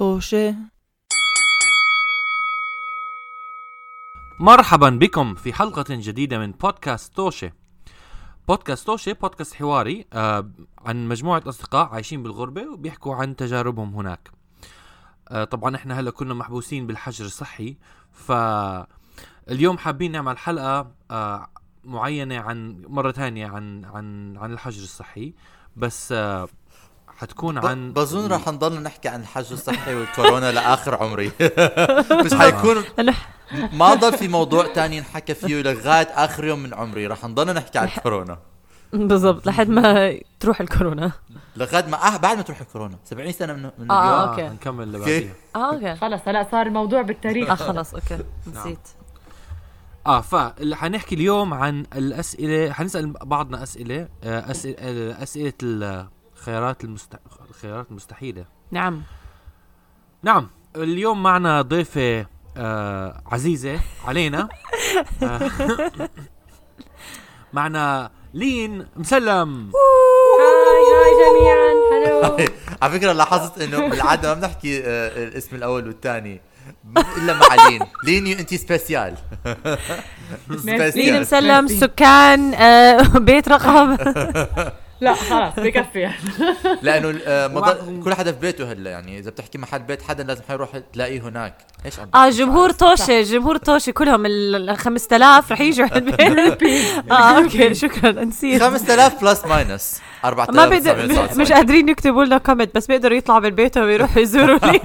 طوشة. مرحبا بكم في حلقة جديدة من بودكاست توشة بودكاست توشة بودكاست حواري آه عن مجموعة أصدقاء عايشين بالغربة وبيحكوا عن تجاربهم هناك. آه طبعا إحنا هلأ كنا محبوسين بالحجر الصحي فاليوم حابين نعمل حلقة آه معينة عن مرة ثانية عن عن عن الحجر الصحي. بس حتكون عن بظن رح نضل نحكي عن الحجر الصحي والكورونا لآخر عمري. مش حيكون ما ضل في موضوع تاني نحكى فيه لغاية آخر يوم من عمري. رح نضل نحكي عن الكورونا بالضبط لحد ما تروح الكورونا. لغاية ما آه بعد ما تروح الكورونا. 70 سنة من, من آه، اليوم. okay. نكمل اللي. بعديها. آه okay. خلص هلا صار الموضوع بالتاريخ. آه خلص okay. نسيت. آه فاللي حنحكي اليوم عن الاسئله حنسأل بعضنا أسئلة آه، اسئله آه، أسئلة الخيارات المست... الخيارات المستحيله نعم. نعم اليوم معنا ضيفة آه عزيزة علينا. آه معنا لين مسلم. هاي هاي جميعا. هلو على فكرة لاحظت إنه بالعادة ما بنحكي آه الاسم الأول والثاني. إلا مع لين. لين انت سبيسيال لين مسلم سكان آه، بيت رقم. لا خلاص بكفي. لأنه آه ما ضل- كل حدا في بيته هلأ يعني إذا بتحكي محل بيت حدا لازم حيروح تلاقيه هناك. إيش عم آه جمهور توشة جمهور توشة كلهم ال 5000 رح يجوا عند البيت آه أوكي شكرا نسيت. 5000 بلس ماينس ما 4000 بيقدر مش قادرين يكتبوا لنا كومنت بس بيقدروا يطلعوا من بيتهم ويروحوا يزوروا لي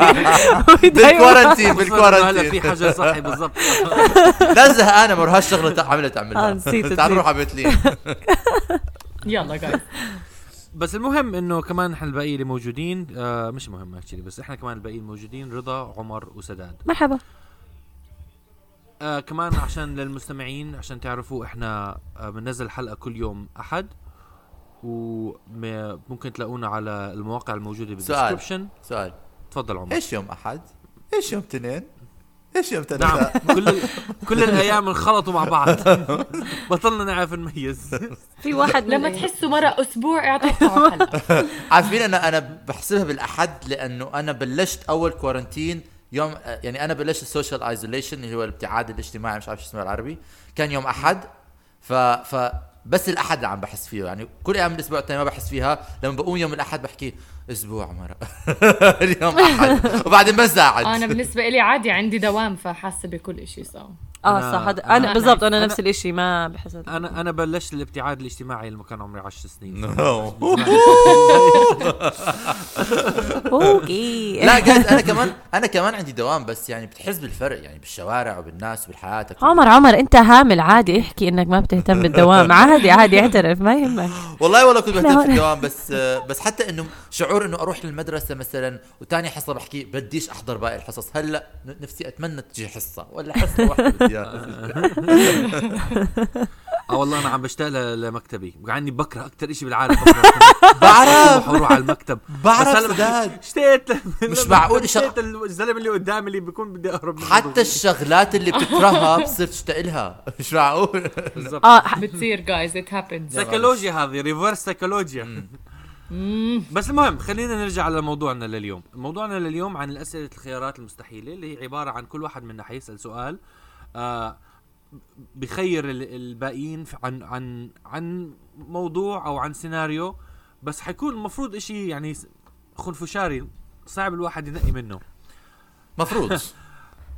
بالكورنتين هلا في بالكورنتين حجر صحي بالضبط. لا زهقانة ما لهاش شغله عملت آه، نسيت، تعال. نروح على بيت لين. يلا جايز بس المهم إنه كمان إحنا الباقيين اللي موجودين آه مش مهم actually بس إحنا كمان الباقيين موجودين رضا عمر وسداد مرحبا آه كمان عشان للمستمعين عشان تعرفوا إحنا آه بننزل حلقة كل يوم أحد وممكن تلاقونا على المواقع الموجودة سؤال. بال description سؤال تفضل عمر إيش يوم أحد؟ إيش يوم اثنين؟ إيش يوم نعم؟ كل كل الأيام انخلطوا مع بعض. بطلنا نعرف نميز. في واحد لما تحسوا مرة أسبوع حلقة عارفين أنا أنا بحسبها بالأحد لأنه أنا بلشت أول quarantine يوم يعني أنا بلشت ال social isolation اللي هو الابتعاد الاجتماعي مش عارف شو اسمه بالعربي. كان يوم أحد. ف ف بس الأحد عم بحس فيه يعني كل أيام الأسبوع الثاني ما بحس فيها لما بقوم يوم الأحد بحكي أسبوع مرة. اليوم أحد. وبعدين بزعل أنا بالنسبة لي عادي عندي دوام فحاسة بكل إشي صار آه أنا- صح هذا أنا- أنا بالضبط أنا أنا- نفس الإشي ما بحس أنا أنا بلشت الابتعاد الاجتماعي لما كان عمري 10 سنين. أوكي. لا جد أنا كمان أنا كمان عندي دوام بس يعني بتحس بالفرق يعني بالشوارع وبالناس وبحياتك عمر عمر أنت هامل عادي احكي إنك ما بتهتم بالدوام. عادي عادي اعترف ما يهمك. والله والله كنت بهتم لا. في الدوام بس بس حتى إنه شعور إنه أروح للمدرسة مثلا وتاني حصة بحكي بديش أحضر باقي الحصص. هلأ نفسي أتمنى تجي حصة ولا حصة واحدة بدي إياها. آه. والله أنا عم بشتاق ل- لمكتبي وعني بكره أكثر شيء بالعالم. بكره بعرف. بروح على المكتب. بعرف سداد. اشتقت مش معقول اشتقت الزلمة اللي قدامي اللي بيكون بدي أهرب منه. حتى الشغلات اللي بتكرهها بتصير تشتاق لها. مش معقول. بالضبط. آه بتصير جايز it happens سيكولوجيا هذه reverse سيكولوجيا. بس المهم خلينا نرجع لموضوعنا لليوم. موضوعنا لليوم عن الأسئلة الخيارات المستحيلة اللي هي عبارة عن كل واحد منا حيسأل سؤال. آه بخير ال- الباقيين عن عن عن موضوع أو عن سيناريو بس حيكون المفروض إشي يعني خنفشاري صعب الواحد ينقي منه. مفروض.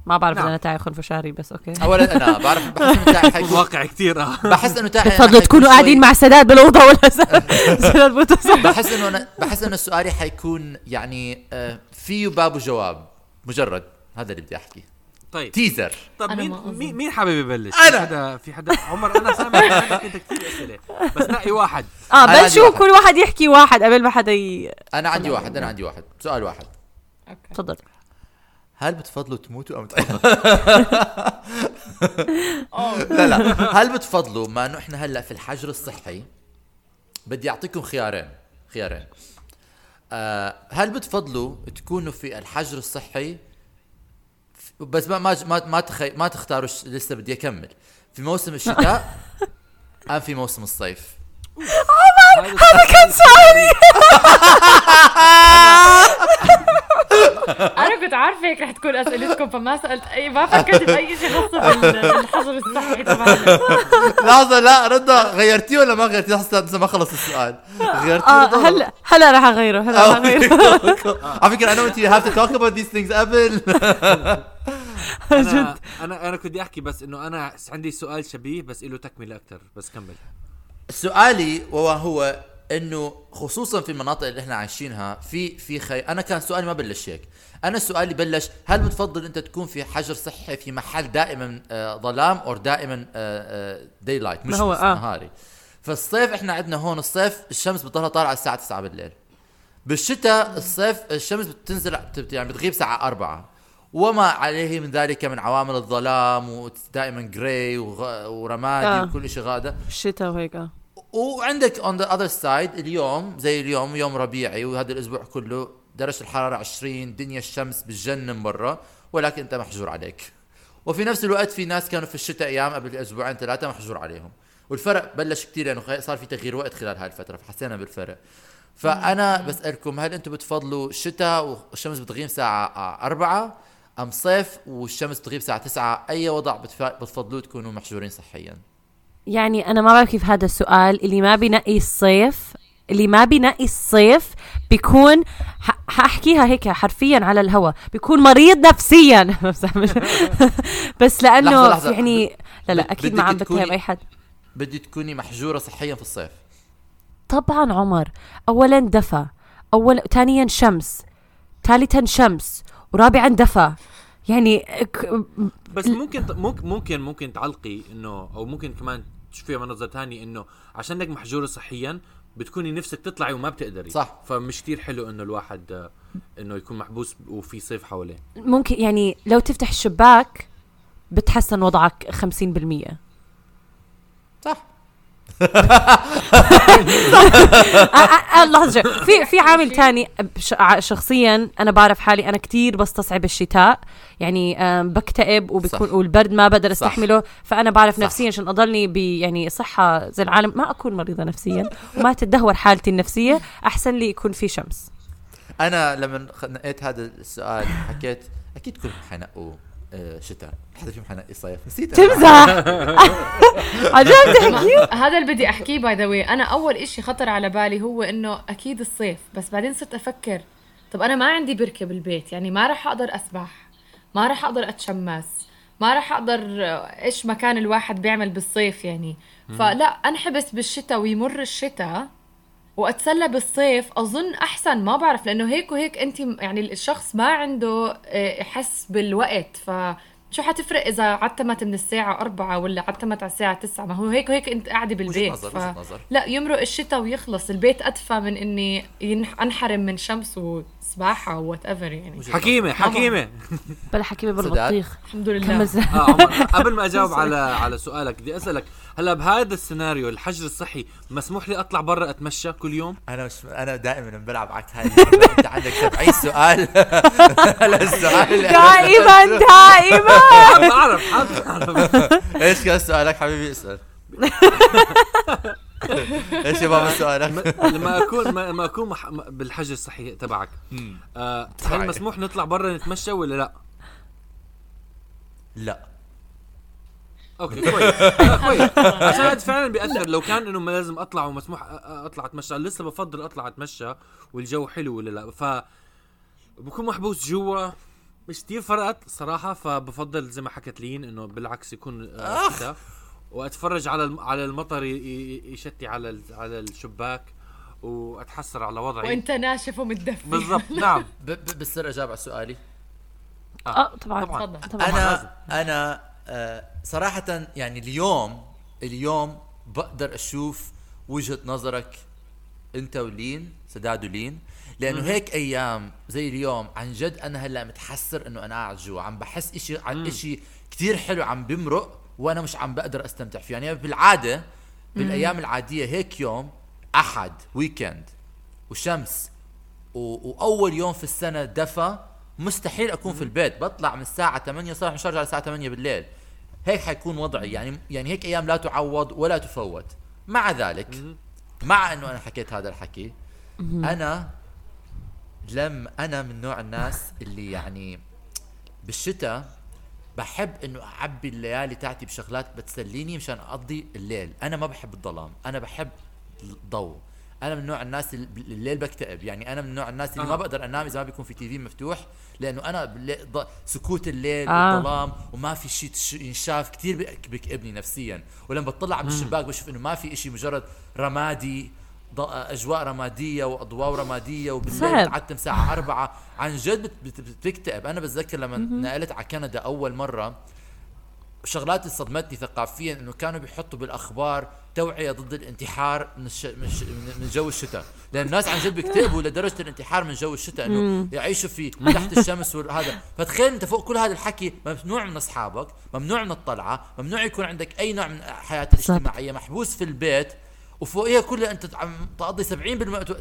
ما بعرف إذا نعم. أنا تاعي خنفشاري بس أوكي. أولا أنا بعرف بحس إنه تاعي حيكون واقع كثير آه. بحس إنه تاعي بتفضلوا حيكون تكونوا قاعدين مع سداد بالأوضة ولا سداد متصل بحس إنه أنا بحس إنه سؤالي حيكون يعني آه، فيه باب وجواب مجرد هذا اللي بدي أحكي. طيب تيزر طب مين. مين مين حابب يبلش؟ أنا. في حدا في حدا عمر أنا سامع عندك انت كثير أسئلة بس نقي واحد آه بلشوا. كل واحد يحكي واحد قبل ما حدا ي... أنا عندي واحد أنا عندي واحد سؤال واحد okay تفضل هل بتفضلوا تموتوا ام تعيشوا؟ لا لا هل بتفضلوا ما انه إحنا هلأ في الحجر الصحي بدي أعطيكم خيارين خيارين آه هل بتفضلوا تكونوا في الحجر الصحي بس ما ما ما ما, تخي ما تختاروا لسه بدي أكمل. في موسم الشتاء أم في موسم الصيف. هذا كان سؤالي. أنا عارفة هيك رح تكون أسئلتكم فما سألت اي ما فكرت بأي شيء خاص بال- بالحظر الصحي تبعنا. لحظة لا رضا غيرتيه ولا ما غيرتيه؟ لسه لسه ما خلص السؤال. غيرتيه رضا؟ هلا هلا رح أغيره هلا رح آه، أغيره. على فكرة أنا وانت you have to talk about these things قبل. أنا أنا أنا كنت بدي أحكي بس إنه أنا عندي سؤال شبيه بس له تكملة أكثر بس كمل. سؤالي وهو إنه خصوصا في المناطق اللي إحنا عايشينها في في خي... أنا كان سؤالي ما بلش هيك أنا سؤالي بلش هل بتفضل أنت تكون في حجر صحي في محل دائما آه ظلام أو دائما daylight مش ما هو، آه. نهاري فالصيف إحنا عندنا هون الصيف الشمس بتضلها طالعة الساعة 9 بالليل بالشتاء الصيف الشمس بتنزل بت- يعني بتغيب ساعة أربعة وما عليه من ذلك من عوامل الظلام ودائما gray. ورمادي آه. وكل شيء غادة الشتاء وهيك آه. وعندك on the other side اليوم زي اليوم يوم ربيعي وهذا الأسبوع كله درجه الحرارة 20 دنيا الشمس بتجنن برا ولكن أنت محجور عليك. وفي نفس الوقت في ناس كانوا في الشتاء أيام قبل أسبوعين ثلاثة محجور عليهم. والفرق بلش كتير لأنه خ- صار في تغيير وقت خلال هاي الفترة فحسينا بالفرق. فأنا بسألكم هل أنتم بتفضلوا الشتاء والشمس بتغيب الساعة أربعة أم صيف والشمس بتغيب الساعة 9 أي وضع بتف- بتفضلوا تكونوا محجورين صحيا؟ يعني أنا ما بعرف كيف هذا السؤال. اللي ما بنقي الصيف اللي ما بنقي الصيف بيكون حأحكيها هيك حرفيا على الهوا. بيكون مريض نفسيا. بس لأنه لحظة، لحظة. يعني لا لا أكيد ما عم بتهم أي حد. بدي تكوني محجورة صحيا في الصيف. طبعا عمر. اولا دفى. اول ثانيا شمس. ثالثا شمس. ورابعا دفى. يعني ك- بس ممكن ممكن ممكن ممكن تعلقي إنه أو ممكن كمان تشوفيها من نظره ثانية إنه عشانك محجورة صحيا بتكوني نفسك تطلعي وما بتقدري. صح. فمش كتير حلو إنه الواحد آه، إنه يكون محبوس وفي صيف حواليه. ممكن يعني لو تفتح الشباك بتحسن وضعك 50% صح آه، آه، آه، لحظة في في عامل تاني بش- ع- شخصيا أنا بعرف حالي أنا كتير بستصعب الشتاء. يعني آم، بكتئب وبكون صح. والبرد ما بقدر صح. أستحمله. فأنا بعرف صح. نفسيا عشان أضلني ب يعني صحة زي العالم. ما أكون مريضة نفسيا وما تدهور حالتي النفسية. أحسن لي يكون في شمس. أنا لما خ- نقيت هذا السؤال حكيت أكيد كلهم حينقوا شتاء حدا فيهم حينقي صيف نسيت. تمزح. عجب تحكي هذا اللي بدي أحكيه by the way أنا أول إشي خطر على بالي هو إنه أكيد الصيف بس بعدين صرت أفكر طب أنا ما عندي بركة بالبيت يعني ما راح أقدر أسبح ما راح أقدر أتشمس ما راح أقدر إيش مكان الواحد بيعمل بالصيف يعني. فلا انحبس بالشتاء ويمر الشتاء وأتسلى بالصيف. أظن أحسن ما بعرف لأنه هيك وهيك انت يعني الشخص ما عنده آه، يحس بالوقت. ف شو حتفرق إذا عتمت من الساعة أربعة ولا عتمت على الساعة تسعة؟ ما هو هيك وهيك أنت قاعدة بالبيت نظر، ف... نظر. لا يمرق الشتاء ويخلص. البيت أدفى من إني ينح... أنحرم من شمس وسباحة whatever يعني. حكيمة حكيمة. بلا حكيمة سداد. بالبطيخ الحمد لله. آه قبل ما أجاوب على على سؤالك بدي أسألك هلا بهذا السيناريو الحجر الصحي مسموح لي اطلع برا اتمشى كل يوم؟ أنا مش أنا دائما بلعب معك هاي. أنت عندك 70 سؤال. هلا السؤال. دائما. دائما. حابب اعرف حابب اعرف إيش كان سؤالك حبيبي؟ اسأل. إيش يا بابا سؤالك لما اكون ما- لما أكون بالحجر الصحي تبعك. آه. هل مسموح نطلع برا نتمشى ولا لا؟ لا. أوكي كويس. آه، كويس. عشان هذا فعلا بيأثر. لو كان إنه ما لازم أطلع ومسموح أطلع أتمشى. لسه بفضل أطلع أتمشى والجو حلو ولا لا. ف بكون محبوس جوا. مش كثير فرقت صراحة فبفضل زي ما حكت لين إنه بالعكس يكون آه، شتاء وأتفرج على على المطر يشتي على ال- على الشباك وأتحسر على وضعي. وأنت ناشف ومتدفي. بالضبط. نعم. ب- ب- بالسر اجاوب على سؤالي. آه. طبعا. طبعاً. تفضل طبعا أنا أنا آه، صراحة يعني اليوم اليوم بقدر أشوف وجهة نظرك أنت ولين سداد ولين. لأنه هيك أيام زي اليوم عن جد أنا هلأ متحسر إنه أنا قاعد جوا. عم بحس إشي عن إشي كتير حلو عم بمرق وأنا مش عم بقدر أستمتع فيه. يعني بالعادة بالأيام العادية هيك يوم أحد ويكند وشمس و... وأول يوم في السنة دفى مستحيل أكون في البيت. بطلع من الساعة 8 صباحا مش هرجع الساعة 8 بالليل. هيك حيكون وضعي. يعني يعني هيك أيام لا تعوض ولا تفوت. مع ذلك مع إنه أنا حكيت هذا الحكي أنا لم أنا من نوع الناس اللي يعني بالشتاء بحب إنه أعبي الليالي تاعتي بشغلات بتسليني مشان أقضي الليل. أنا ما بحب الظلام. أنا بحب الضوء. أنا من نوع الناس اللي الليل بكتئب يعني أنا من نوع الناس اللي آه. ما بقدر أنام إذا ما بيكون في تي في مفتوح لأنه أنا سكوت الليل آه. والظلام وما في شيء ينشاف كثير بك- بكئبني نفسيا ولما بطلع من الشباك بشوف إنه ما في شيء مجرد رمادي أجواء رمادية وأضواء رمادية وبالليل صعب. تعتم ساعة أربعة عن جد بت- بت- بتكتئب أنا بتذكر لما نقلت على كندا أول مرة شغلات اللي صدمتني ثقافيا إنه كانوا بيحطوا بالأخبار توعية ضد الانتحار من الش... من, الش... من جو الشتاء. لأن الناس عن جد بيكتئبوا لدرجة الانتحار من جو الشتاء إنه يعيشوا في تحت الشمس وهذا فتخيل أنت فوق كل هذا الحكي ممنوع من أصحابك ممنوع من الطلعة ممنوع يكون عندك أي نوع من الحياة الاجتماعيه محبوس في البيت وفوقيها كلها أنت عم تقضي 70% من وقت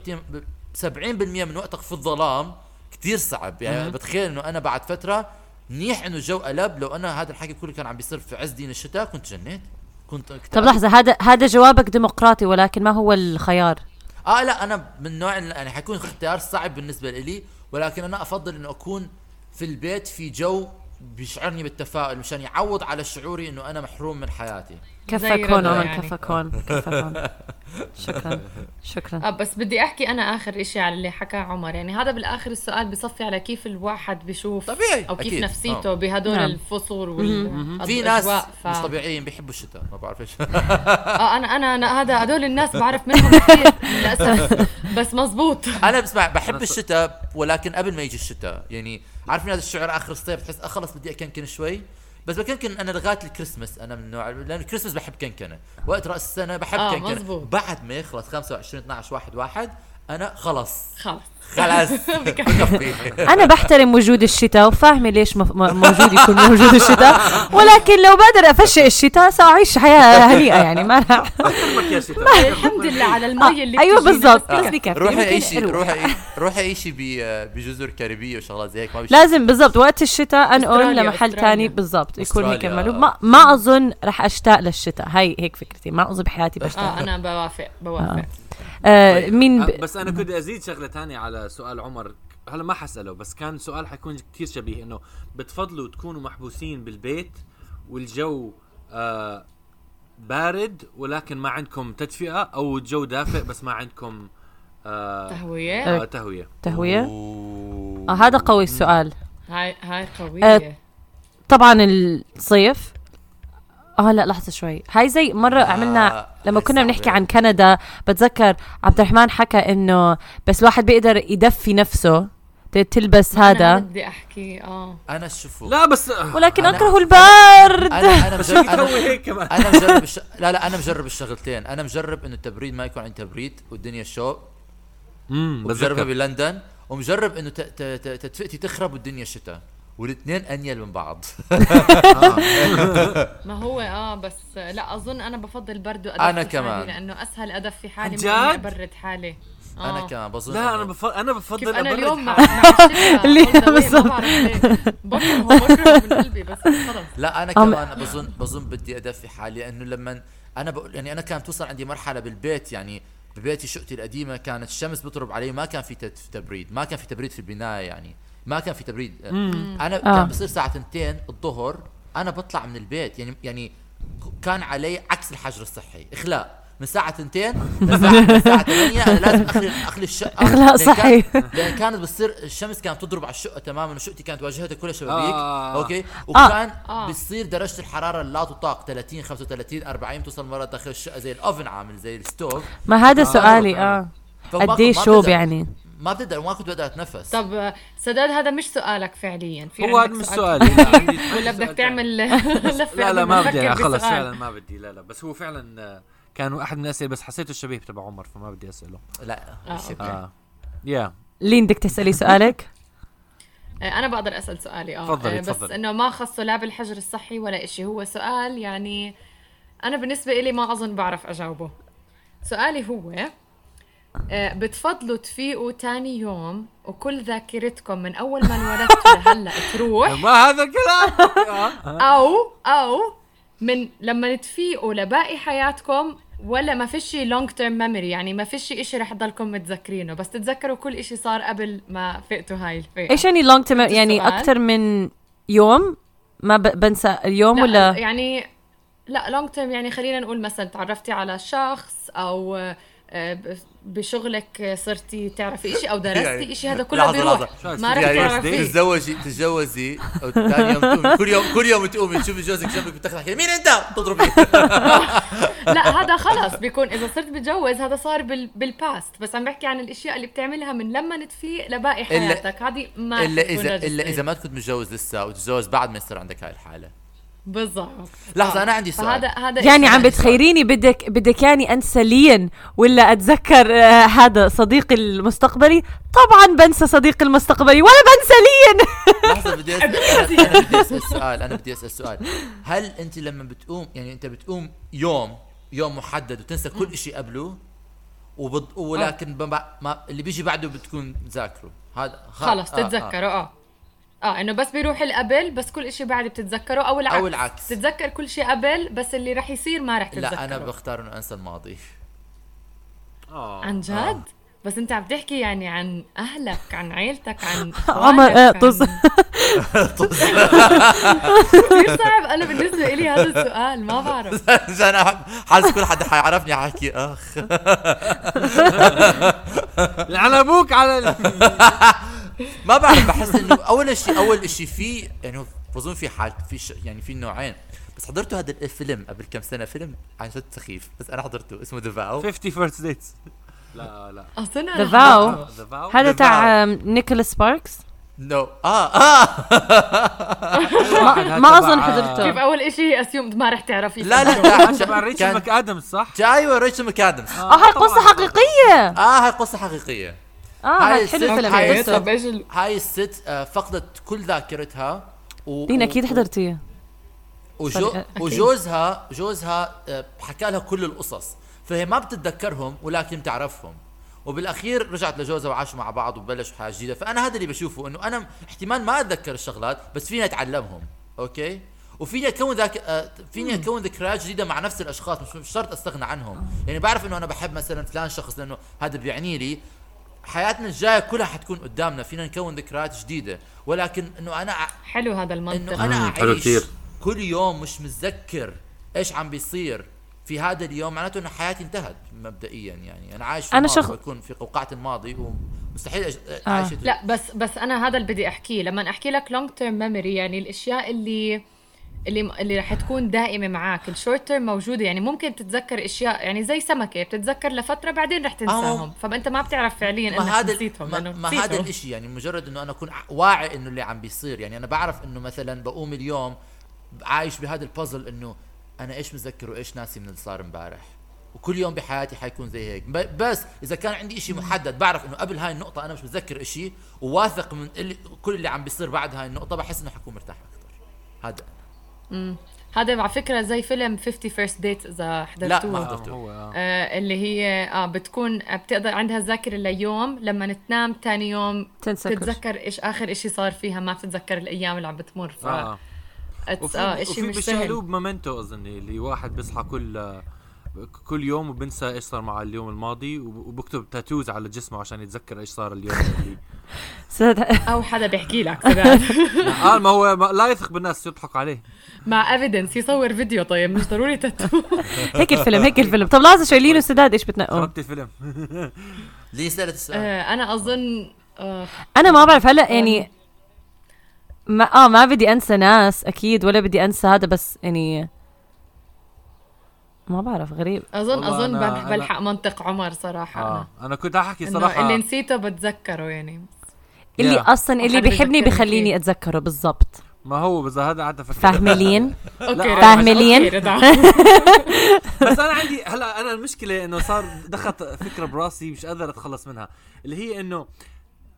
70% من وقتك في الظلام كتير صعب. يعني بتخيل إنه أنا بعد فترة منيح إنه الجو قلب. لو أنا هذا الحكي كله كان عم بيصير في عز دين الشتاء كنت جنيت. كنت طب لحظة هذا هذا جوابك ديمقراطي ولكن ما هو الخيار؟ آه لا أنا من نوع يعني حيكون اختيار صعب بالنسبة لي ولكن أنا أفضل إنه أكون في البيت في جو بيشعرني بالتفاؤل مشان يعوض على شعوري إنه أنا محروم من حياتي. كفك هون عمر يعني. كفك هون كفك هون شكرا شكرا. آه بس بدي أحكي أنا آخر إشي على اللي حكاه عمر. يعني هذا بالآخر السؤال بصفي على كيف الواحد بيشوف طبيعي، أو كيف أكيد. نفسيته آه. بهدول نعم. الفصول وال في ناس ف... مش طبيعيين بيحبوا الشتاء ما بعرف إيش. آه أنا أنا, أنا هذا هدول الناس بعرف منهم كثير للأسف. بس مزبوط. أنا بسمع بحب الشتاء ولكن قبل ما يجي الشتاء. يعني عارفين هذا الشعر آخر الصيف تحس آه خلص بدي أكنكن شوي. بس بكنكن أنا لغاية الكريسماس أنا من النوع لأن الكريسماس بحب كنكنة. وقت رأس السنة بحب آه، كنكنة. مزبوط. بعد ما يخلص 25 12 1 1 أنا خلص خلص خلاص. بكفي. أنا بحترم وجود الشتاء وفاهمة ليش موجود يكون موجود الشتاء ولكن لو بقدر افشل الشتاء سأعيش حياة هنيئة يعني ما شتاء. الحمد لله على المي اللي أيوه بتجينا، بالضبط. بس بكفي روحي عيشي أروح. روحي روحي عيشي ب- بجزر كاريبية وشغلات زي هيك لازم بالضبط. وقت الشتاء انقل لمحل. تاني بالضبط يكون هيك ما, ما أظن رح أشتاق للشتاء. هاي هيك فكرتي. ما أظن بحياتي بشتاق. آه أنا بوافق بوافق. آه مين أه، ب... بس أنا كنت أزيد شغلة تانية على سؤال عمر هلا ما حسأله بس كان سؤال حيكون كتير شبيه إنه بتفضلوا تكونوا محبوسين بالبيت والجو آه بارد ولكن ما عندكم تدفئة أو الجو دافئ بس ما عندكم آه تهوية؟ آه تهوية. تهوية. أوه. آه هذا قوي السؤال. هاي هاي آه، قوية طبعا الصيف آه لا لحظة شوي. هاي زي مرة عملنا لما كنا. بنحكي عن كندا بتذكر عبد الرحمن حكى إنه بس الواحد بيقدر يدفي نفسه تلبس أنا هذا. بدي أحكي آه. أنا شوفوا لا بس ولكن أنا- أكره البرد. أنا أنا بس مجرب أنا هيك كمان؟ أنا مجرب الش... لا لا أنا مجرب الشغلتين. أنا مجرب إنه التبريد ما يكون عندي تبريد والدنيا شو. امم بتذكر. بلندن. ومجرب إنه ت... ت... ت... تدفئتي تخرب والدنيا شتاء. والاثنين أنيل من بعض. ما هو آه بس لا أظن أنا بفضل برضو ادفي حالي كمان. لأنه أسهل ادفي حالي من؟ أبرد حالي. آه. أنا كمان بظن لا أنا بفضل أنا بفضل أنا اليوم مع, بعرف ليه؟ بكره بكره من قلبي بس خلص لا أنا كمان بظن بظن بدي ادفي حالي لأنه لما أنا بقول يعني أنا كانت توصل عندي مرحلة بالبيت يعني ببيتي شقتي القديمة كانت الشمس بتضرب علي ما كان في تبريد ما كان في تبريد في البناية يعني. ما كان في تبريد. أنا آه. كان بصير الساعة 2 الظهر أنا بطلع من البيت يعني يعني كان علي عكس الحجر الصحي إخلاء. من الساعة 2 لساعة لساعة 8 أنا لازم اخلي أخلي الشقة. إخلاء لأن صحي. لأن كانت بتصير الشمس كانت تضرب على الشقة تماما وشقتي كانت واجهتها كلها شبابيك آه. أوكي؟ وكان آه. بتصير درجة الحرارة لا تطاق 30 35 40 توصل مرات داخل الشقة زي الأوفن عامل زي الستوف. ما هذا آه، سؤالي آه. آه قديش شوب يعني؟ ما بقدر ما كنت بقدر أتنفس. طب آه، سداد هذا مش سؤالك فعليا. في هو هذا مش سؤال؟ سؤالي لا، عندي- ولا بدك تعمل لفة لا لا ما بدي. خلص؟ فعلا ما بدي. لا لا. بس هو فعلا آه، كان واحد من الأسئلة بس حسيته الشبيه تبع عمر فما بدي أسأله. لا آه، يا لين بدك تسألي سؤالك؟ آه، أنا بقدر أسأل سؤالي آه. تفضلي، آه، بس. إنه ما خصه لا بالحجر الصحي ولا إشي. هو سؤال يعني أنا بالنسبة إلي ما أظن بعرف أجاوبه. سؤالي هو آه، بتفضلوا تفيقوا تاني يوم وكل ذاكرتكم من أول ما انولدتوا لهلأ تروح. ما هذا الكلام؟ آه. أو أو من لما تفيقوا لباقي حياتكم ولا ما فيش long term memory يعني ما فيش شيء رح تضلكم متذكرينه بس تتذكروا كل شيء صار قبل ما فقتوا هاي الفئة. إيش يعني long term يعني؟ أكثر من يوم؟ ما بنسى اليوم لا ولا؟ يعني لا لونج تيرم يعني خلينا نقول مثلا تعرفتي على شخص أو آه، بشغلك صرتي تعرفي شيء أو درستي يعني- شيء هذا كله بيروح لحظة. ما رح تعرفي. تتزوجي تتجوزي ثاني يوم تقومي. كل يوم كل يوم تقومي. تشوفي جوزك جنبك بتحكي مين أنت؟ تضربي. لا هذا خلص بيكون إذا صرت بتجوز هذا صار بال بالباست بس عم بحكي عن الإشياء اللي بتعملها من لما تفيق لباقي حياتك. هذه ما إلا إذا إلا. إذا ما كنت متجوز لسه وتتجوز بعد ما يصير عندك هاي الحالة. بالضبط. لحظة أنا عندي سؤال. هذا يعني إشي عم. بتخيريني بدك بدك يعني انسى لين ولا أتذكر آه هذا صديقي المستقبلي؟ طبعا بنسى صديقي المستقبلي ولا بنسى لين لحظة بدي أسأل أنا بدي أسأل سؤال أنا بدي أسأل سؤال. هل أنت لما بتقوم يعني أنت بتقوم يوم يوم محدد وتنسى كل شيء قبله وبض... ولكن ما... ما اللي بيجي بعده بتكون ذاكره هذا خ- خلص آه، آه. تتذكره آه. آه إنه بس بيروح القبل بس كل شيء بعد بتتذكره أو العكس. أو العكس. تتذكر كل شيء قبل بس اللي رح يصير ما رح تتذكره لا أنا بختار إنه أنسى الماضي. آه. عن جد؟ بس أنت عم تحكي يعني عن أهلك عن عيلتك عن عمر آه عن- طز. كثير صعب. أنا بالنسبة لي هذا السؤال ما بعرف. عشان أح- حاسس كل حدا حيعرفني حكي أخ. لعن أبوك على ما بعرف بحس إنه أول شيء أول شيء في يعني بظن في حال في ش... يعني في نوعين. بس حضرتوا هذا الفيلم قبل كم سنة؟ فيلم عن جد سخيف. بس أنا حضرته اسمه The Vow 50 First Dates لا لا. أصلا The Vow The Vow هذا تاع نيكولاس سباركس no آه آه. ما, أظن حضرته. كيف أول إشي assume ما رح تعرفي. لا لا تبع ريتشل ماكادمز صح؟ أيوه ريتشل ماكادمز آه هاي قصة حقيقية. آه هاي قصة حقيقية. آه هاي حلو الفيلم هاي قصة. طب إيش ال- هاي الست آه فقدت كل ذاكرتها و... لين أكيد حضرتيه وجو... وجوزها جوزها آه، حكى لها كل القصص. فهي ما بتتذكرهم ولكن بتعرفهم. وبالأخير رجعت لجوزها وعاشوا مع بعض وبلشوا حياة جديدة. فأنا هذا اللي بشوفه إنه أنا احتمال ما أتذكر الشغلات بس فيني أتعلمهم. أوكي؟ وفيني أكون ذاك آه، فيني أكون ذكريات جديدة مع نفس الأشخاص مش مش شرط أستغنى عنهم. يعني بعرف إنه أنا بحب مثلا فلان شخص لأنه هذا بيعني لي حياتنا الجاية كلها حتكون قدامنا. فينا نكون ذكريات جديدة. ولكن إنه أنا ع- حلو هذا المنطق. انه أنا حلو أعيش كتير. كل يوم مش متذكر إيش عم بيصير في هذا اليوم. معناته إنه حياتي انتهت مبدئيا يعني. أنا عايش في أنا الماضي شخ- بكون في قوقعة الماضي. ومستحيل أج... آه. أعيش لا بس بس أنا هذا اللي بدي أحكيه. لما أحكي لك long term memory يعني الأشياء اللي اللي اللي رح تكون دائمة معك ال short term موجودة. يعني ممكن تتذكر أشياء يعني زي سمكة بتتذكر لفترة بعدين رح تنساهم. فأنت ما بتعرف فعليا إنك ما هذا نسيتهم ما, ما. هذا الإشي. يعني مجرد إنه أنا أكون واعي إنه اللي عم بيصير. يعني أنا بعرف إنه مثلا بقوم اليوم عايش بهذا البازل إنه أنا إيش متذكر وإيش ناسي من اللي صار إمبارح. وكل يوم بحياتي حيكون زي هيك. بس إذا كان عندي إشي محدد بعرف إنه قبل هاي النقطة أنا مش متذكر إشي وواثق من اللي كل اللي عم بيصير بعد هاي النقطة بحس إنه حكون مرتاح أكثر هذا. هذا على فكرة زي فيلم 50 First Date إذا حضرتوه ما آه، حضرته. هو آه. آه اللي هي آه بتكون بتقدر عندها ذاكرة ليوم لما تنام تاني يوم شيء. تتذكر إيش آخر إشي صار فيها ما بتتذكر الأيام اللي عم بتمر ف آه. it's وفي آه إشي وفي مش بيشتغلوه ب Memento أظني اللي واحد بيصحى كل كل يوم وبنسى إيش صار مع اليوم الماضي وب- وبكتب tattoos على جسمه عشان يتذكر إيش صار اليوم اللي أو حدا بيحكي لك سداد آه ما هو ما لا يثق بالناس يضحك عليه. مع evidence يصور فيديو طيب مش ضروري تاتو هيك الفيلم هيك الفيلم. طب لحظة شوي لين وسداد إيش بتنقوا خربت الفيلم. ليه سالت السؤال أنا أظن آه. أنا ما بعرف هلا يعني ما آه ما بدي أنسى ناس أكيد ولا بدي أنسى هذا بس يعني ما بعرف غريب اظن أظن أنا- بلح- أنا- بلحق منطق عمر صراحة آه أنا أنا كنت أحكي صراحة اللي نسيته بتذكره يعني اللي Yeah. أصلا اللي بيحبني بخليني فيه. أتذكره بالضبط ما هو بس هذا قعدت أفكر فاهمة لين أوكي لا، رضا، فاهمة لين؟ أوكي، رضا. بس أنا عندي هلا أنا المشكلة إنه صار دخلت فكرة براسي مش قادر أتخلص منها اللي هي إنه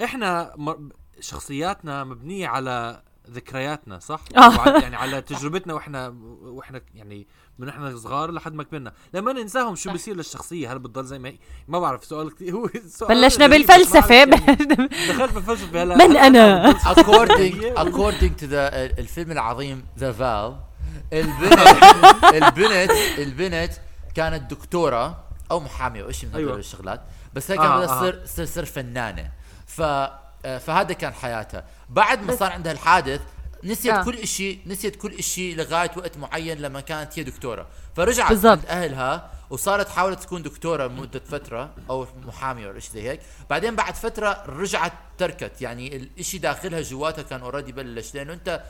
إحنا م- شخصياتنا مبنية على ذكرياتنا صح؟ آه. يعني على تجربتنا وإحنا وإحنا يعني من إحنا صغار لحد ما كبرنا، لما ننساهم شو صح. بيصير للشخصية؟ هل بتضل زي ما هي؟ ما بعرف سؤال كثير هو سؤال بلشنا بعرف يعني. دخلت بالفلسفة هلا من أنا؟ according according to the الفيلم العظيم ذا فال البنت البنت البنت كانت دكتورة أو محامية أو شيء من أيوة. الشغلات بس آه، بدها آه. تصير تصير تصير فنانة ف آه، فهذا كان حياتها بعد ما صار عندها الحادث نسيت آه. كل شيء نسيت كل شيء لغاية وقت معين لما كانت هي دكتورة فرجعت بالضبط. عند أهلها وصارت حاولت تكون دكتورة مده فترة أو محامية ولا شيء زي هيك بعدين بعد فترة رجعت تركت يعني الشيء داخلها جواتها كان اوريدي بلش لأنه أنت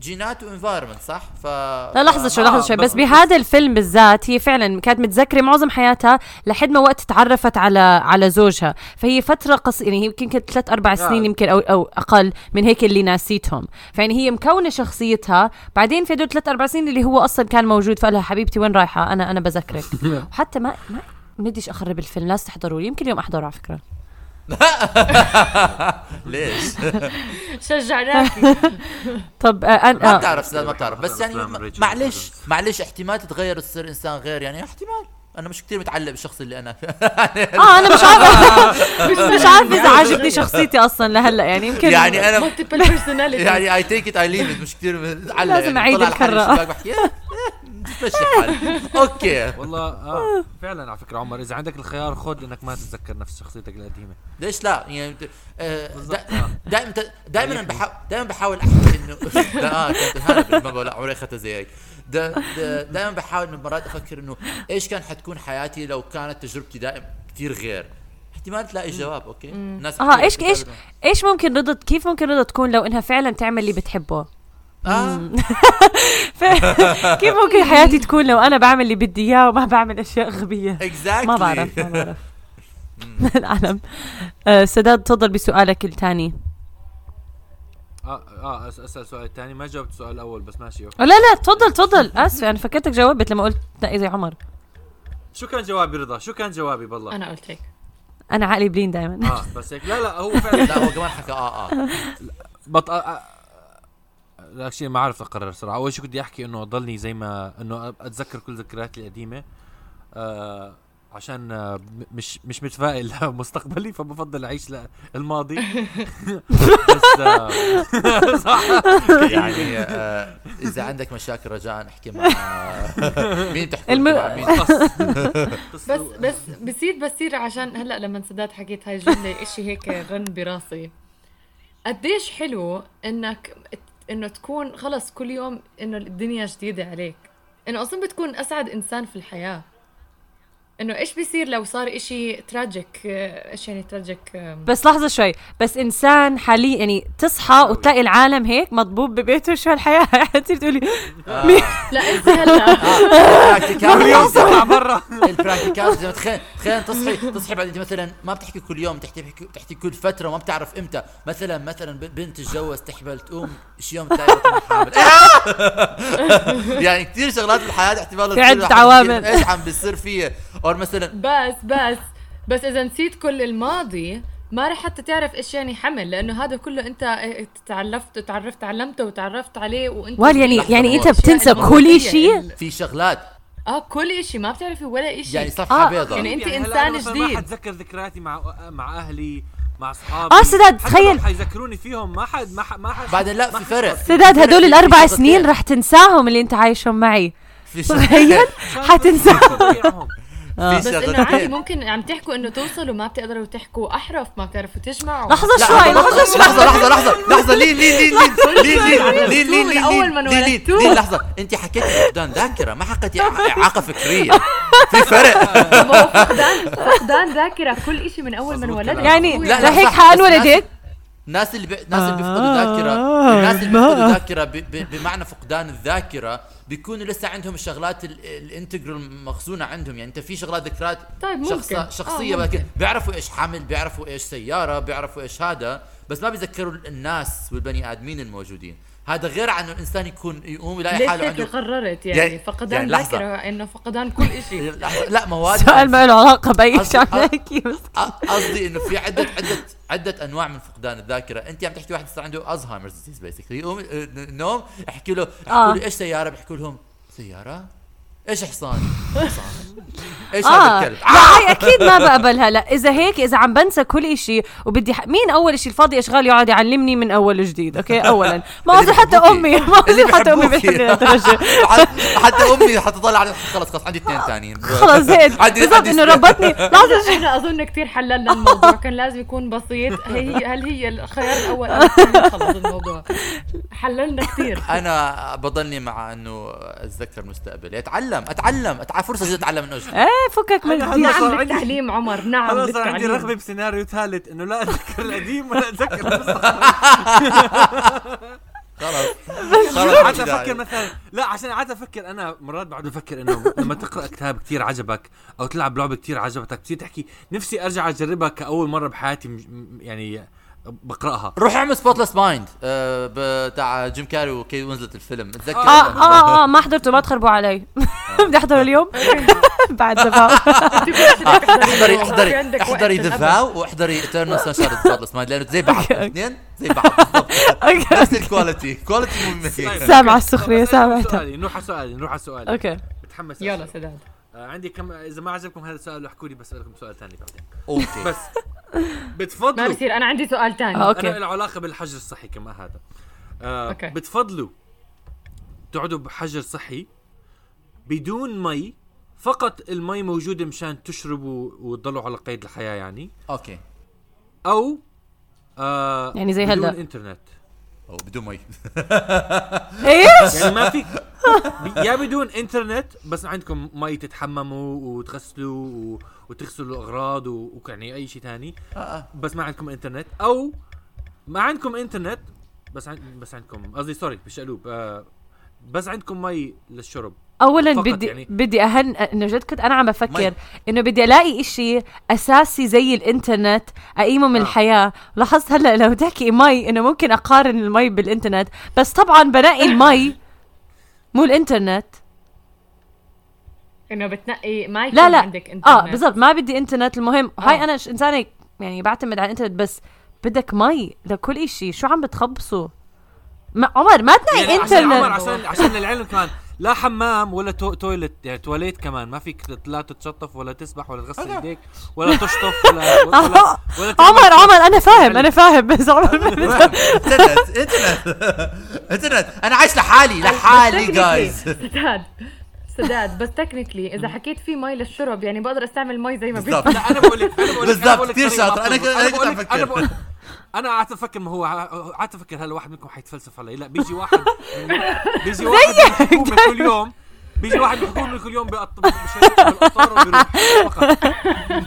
جينات وانفايرمنت صح؟ ف لا لحظة شوي آه، لحظة شوي. بس- بهذا الفيلم بالذات هي فعلا كانت متذكرة معظم حياتها لحد ما وقت تعرفت على على زوجها. فهي فترة قص يعني هي يمكن كانت ثلاث أربع سنين يمكن أو أو أقل من هيك اللي ناسيتهم. فيعني هي مكونة شخصيتها. بعدين في هدول ثلاث أربع سنين اللي هو أصلا كان موجود فقال لها حبيبتي وين رايحة؟ أنا أنا بذكرك. وحتى ما ما بديش أخرب الفيلم لازم تحضروا يمكن اليوم أحضره على فكرة. ليش؟ شجعناكي طب آه أنا ما آه. بتعرف سداد ما بتعرف. بس يعني معلش. معلش احتمال تتغير وتصير إنسان غير يعني احتمال. أنا مش كثير متعلق بالشخص اللي أنا. آه أنا مش عارفة. مش عارفة إذا عاجبني شخصيتي أصلا لهلأ يعني يمكن يعني أنا يعني I take it I leave مش كثير متعلق لازم يعني. بالشباك بحكي "إيه، مشي حالي أوكي. والله آه فعلا على فكرة عمر إذا عندك الخيار خذ إنك ما تتذكر نفس شخصيتك القديمة. ليش لا؟ يعني آه، آه. دائما دائما بحاول دائما بحاول احكي انه لا آه كانت هذا بقول عمري اخذتها زي هيك دائما بحاول من مرات أفكر إنه إيش كان حتكون حياتي لو كانت تجربتي دائما كثير غير. احتمال تلاقي جواب أوكي؟ الناس آه إيش إيش. إيش ممكن رضا كيف ممكن رضا تكون لو إنها فعلا تعمل اللي بتحبه؟ ف... كيف ممكن حياتي تكون لو أنا بعمل اللي بدي إياه وما بعمل أشياء غبية؟ exactly ما بعرف ما بعرف. العالم. آه سداد تفضل بسؤالك الثاني. آه آه أس- أسأل سؤال ثاني ما جاوبت السؤال الأول بس ماشي أوكي. لا لا تفضل تفضل. اسفه أنا فكرتك جاوبت لما قلت نقي زي عمر. شو كان جوابي رضا؟ شو كان جوابي؟ بالله. أنا قلت هيك. أنا عقلي بلين دائما آه بس هيك. لا لا هو فعلا لا هو كمان حكى. آه آه. بط... لا شيء ما عرفت أقرر صراحة. أول شيء بدي أحكي إنه اضلني زي ما إنه أتذكر كل ذكرياتي القديمة. آه عشان آه مش مش متفائل لمستقبلي فبفضل أعيش الماضي. بس آه صح. يعني آه إذا عندك مشاكل رجاء احكي مع مين بتحكي الم- مع مين؟ بس بس بصير بصير عشان هلأ لما سداد حكيت هاي الجملة إشي هيك رن براسي. قديش حلو إنك إنه تكون خلص كل يوم إنه الدنيا جديدة عليك. إنه أصلا بتكون أسعد إنسان في الحياة. إنه إيش بيصير لو صار إشي tragic آه، إيش يعني tragic بس لحظة شوي بس إنسان حاليا يعني تصحى وتلاقي العالم هيك مضبوب ببيته شو هالحياة؟ تصير تقولي لا انت هلا. كل اليوم تطلع برا ال practical زي ما تخيل تخيل تصحي تصحي بعد أنت مثلا ما بتحكي كل يوم بتحكي بتحكي, كل فترة وما بتعرف إمتى. مثلا مثلا ب- بنت تتجوز تحبل تقوم شي يوم تلاقي حامل؟ يعني كثير شغلات بالحياة احتمال في واحد عوامل. إيش عم بيصير فيها؟ أو مثلا بس بس بس إذا نسيت كل الماضي ما رح حتى تعرف إيش يعني حمل لأنه هذا كله أنت آه، تعلفت تعرفت تعلمته وتعرفت عليه وأنت وال يعني يعني أنت. بتنسى يعني كل شيء؟ في شغلات. آه كل إشي ما بتعرفي ولا إشي. يعني صفحة آه، بيضاء. يعني أنت هلا إنسان أنا مثلاً ما جديد. حتذكر ذكرياتي مع مع أهلي مع أصحابي. آه، سداد، تخيل. حيذكروني فيهم ما حد ما حد ما حد بعدين لا في فرق. سداد هدول الاربع. سنين رح تنساهم اللي أنت عايشهم معي. تخيل؟ حتنساهم. آه. بس إنه عادي ممكن عم تحكوا إنه توصلوا ما بتقدروا تحكوا أحرف ما بتعرفوا تجمعوا. لحظة شوي لحظة شوي. لحظة لحظة لحظة لحظة. لين لين لين لين لين لين لين اول ما انولدتوا لين لحظة. أنت حكيت فقدان ذاكرة ما حكيت اعاقه فكرية. في فرق. فقدان فقدان ذاكرة كل شيء من أول ما انولدت يعني لهيك حال الناس اللي بي... الناس اللي بيفقدوا آه، ذاكرة الناس اللي بيفقدوا ذاكرة ب... ب... بمعنى فقدان الذاكرة بيكونوا لسه عندهم الشغلات ال- الانتجرال مخزونة عندهم يعني أنت في شغلات ذكريات طيب ممكن. شخص... شخصية آه، آه ممكن. بيعرفوا إيش حمل بيعرفوا إيش سيارة بيعرفوا إيش هذا بس ما بيذكروا الناس والبني آدمين الموجودين هذا غير عن الإنسان يكون يقوم يلاقي ليش حاله عنده قررت يعني, يعني- فقدان يعني. ذاكرة إنه فقدان كل لحظة، لا ما هو هذا سؤال ما له علاقة بأي شيء عم قصدي- إنه في عده عده عدة أنواع من فقدان الذاكرة. أنت عم تحكي واحد صار عنده Alzheimer's disease basically يقوم آه، النوم احكي له آه. احكوا له إيش سيارة؟ بيحكوا لهم سيارة؟ إيش حصان؟ حصان. إيش آه. هذا الكلب؟ لا هاي أكيد ما بقبلها. لا إذا هيك إذا عم بنسى كل إشي وبدي ح... مين أول إشي الفاضي أشغال يقعد يعلمني من أول وجديد okay أو لا. ما أظن حتى. أمي. ما أظن حتى أمي. بتحبني لهالدرجة. حتى أمي حتطلع على خلص خلص عندي اثنين ثانيين خلص عندي- بالضبط إنه. ربطني. لحظه إحنا أظن كثير حللنا الموضوع. كان لازم يكون بسيط. هي هل هي الخيار الأول؟ خلص الموضوع. حللنا كثير أنا بضلني مع إنه أتذكر المستقبل أتعلم أتعلم. اتع فرصة جديدة أتعلم من أجل إيه. فكك من هلا صار نعم عندي- للتعليم عمر. نعم خلاص صار عندي رغبة بسيناريو ثالث إنه لا اتذكر القديم ولا أتذكر المستقبل خلص خلص خلص قعدت. أفكر مثلا لا عشان قعدت أفكر. أنا مرات بقعد أفكر إنه لما تقرأ كتاب كتير عجبك أو تلعب لعبة كتير عجبتك تصير تحكي نفسي أرجع أجربها كأول مرة بحياتي يعني بقراها. روح اعمل spotless mind بتاع جيم كاري وكيت وينسلت الفيلم. تذكر آه آه آه ما حضرته ما تخربوا علي. بدي أحضره اليوم. بعد احضري في احضري احضري وقت The Vow واحضري Eternal Sunshine spotless mind لأنه زي بعض. الاثنين زي بعض. نفس ال quality quality مو سامع السخرية سامعتها سؤالي نروح على سؤالي نروح على سؤالي. okay. متحمس يلا. سداد. آه عندي كم إذا ما عجبكم هذا السؤال احكوا لي بسالكم سؤال ثاني بعدين. okay. بس ما بتفضلوا بصير أنا عندي سؤال آه، ثاني okay. أنا له علاقة بالحجر الصحي كمان هذا. آه okay. بتفضلوا تقعدوا بحجر صحي بدون مي فقط المي موجودة مشان تشربوا وتضلوا على قيد الحياة يعني؟ okay. أو آه يعني زي بدون هلا. إنترنت. أو بدون مي. إيش؟ يعني ما فيك ب- يا بدون إنترنت بس عندكم مي تتحمموا وتغسلوا و- وتغسلوا الأغراض ويعني أي شيء ثاني آه، آه. بس ما عندكم إنترنت. أو ما عندكم إنترنت بس عن... بس عندكم قصدي sorry بالشقلوب آه بس عندكم مي للشرب. أو لا بدي يعني. بدي اهن إنه جد كنت أنا عم. بفكر إنه بدي ألاقي إشي أساسي زي الإنترنت أقيمه من آه. الحياة. لاحظت هلأ لو تحكي مي إنه ممكن أقارن المي بالإنترنت بس طبعا بنقي المي مو الإنترنت. إنه بتنقي ما يكون لا. لا عندك إنترنت. آه بالضبط. ما بدي إنترنت المهم. آه. هاي أنا إنسانة يعني بعتمد على الإنترنت بس بدك مي لكل إشي. شو عم بتخبصوا ما عمر ما تنقي يعني عشان عمر انترنت عشان عشان للعلم كمان. لا حمام ولا to- toilet يعني تواليت كمان. ما فيك لا تتشطف ولا تسبح ولا تغسل ايديك ولا تشطف ولا ولا, ولا, عمر. عمر أنا فاهم أنا فاهم. بس عمر ما انترنت انترنت. انترنت. أنا عايش لحالي لحالي جايز سداد. سداد بس technically إذا حكيت في مي للشرب يعني بقدر أستعمل مي زي ما. بدي لا أنا بقول لك أنا بقول لك بالضبط، كثير شاطر. أنا كنت بقول لك-. أنا بقول أنا قعدت أفكر ما هو قعدت أفكر هلا واحد منكم حيتفلسف علي لا بيجي واحد بيجي واحد من الحكومة كل يوم. بيجي واحد الحكومة كل يوم بالقطار وبيروح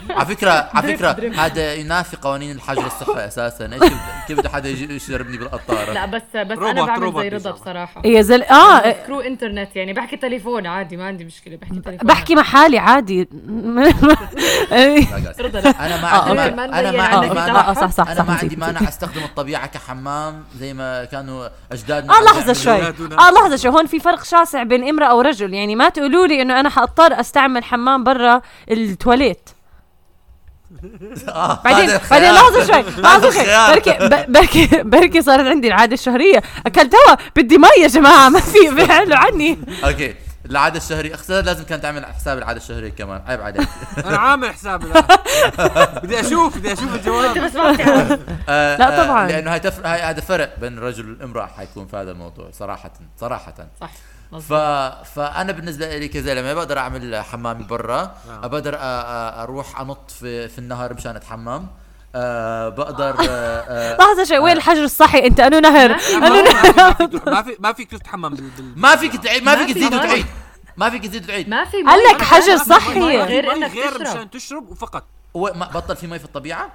على فكرة على فكرة. هذا ينافي قوانين الحجر الصحي أساسا إيش كيف- بده حدا يجي يشربني بالقطاره لا بس بس أنا بعمل زي رضا. بصراحه يا زل آه سكرو إنترنت يعني بحكي تليفون عادي ما عندي مشكلة بحكي تليفون بحكي مع حالي عادي إيه. أنا ما آه، عندي. ما- أنا ما عندي مانع صح صح أنا ما عندي. مانع أستخدم الطبيعة كحمام زي ما كانوا أجدادنا آه يعملوا. شوي. آه لحظة شوي هون في فرق شاسع بين امرأة ورجل يعني ما تقولوا لي إنه أنا حأضطر أستعمل حمام برا التواليت. آه، بعدين بعدين. لحظة شوي لحظة شوي. بركي بركي بركي صارت عندي العادة الشهرية. أكلت هوا بدي مي يا جماعة ما في بيحلوا عني. okay العادة الشهرية أختي لازم كانت تعمل حساب العادة الشهرية كمان. عيب عليك. أنا عامل حسابي لا. بدي أشوف بدي أشوف الجواب. بس بتعرف. آه، لا آه، طبعاً. لأنه هاي تفرق هاي هذا فرق بين الرجل والامراه حيكون في هذا الموضوع صراحة صراحة. صح. ف... فأنا بالنسبة لي كزلمة بقدر أعمل حمامي برا. بقدر أ... أ... أروح أنط في في النهر مشان أتحمم. أه بقدر أه أه لحظة شوي وين الحجر الصحي؟ أنت أنو نهر؟ ما أنو نهر؟ ما في ما فيك تتحمم بال, بال... ما فيك تعيد ما فيك في تزيد. وتعيد. ما فيك تزيد وتعيد. ما في قال. لك حجر صحي. غير إنك غير تشرب. مشان تشرب وفقط. هو ما بطل في مي في الطبيعة؟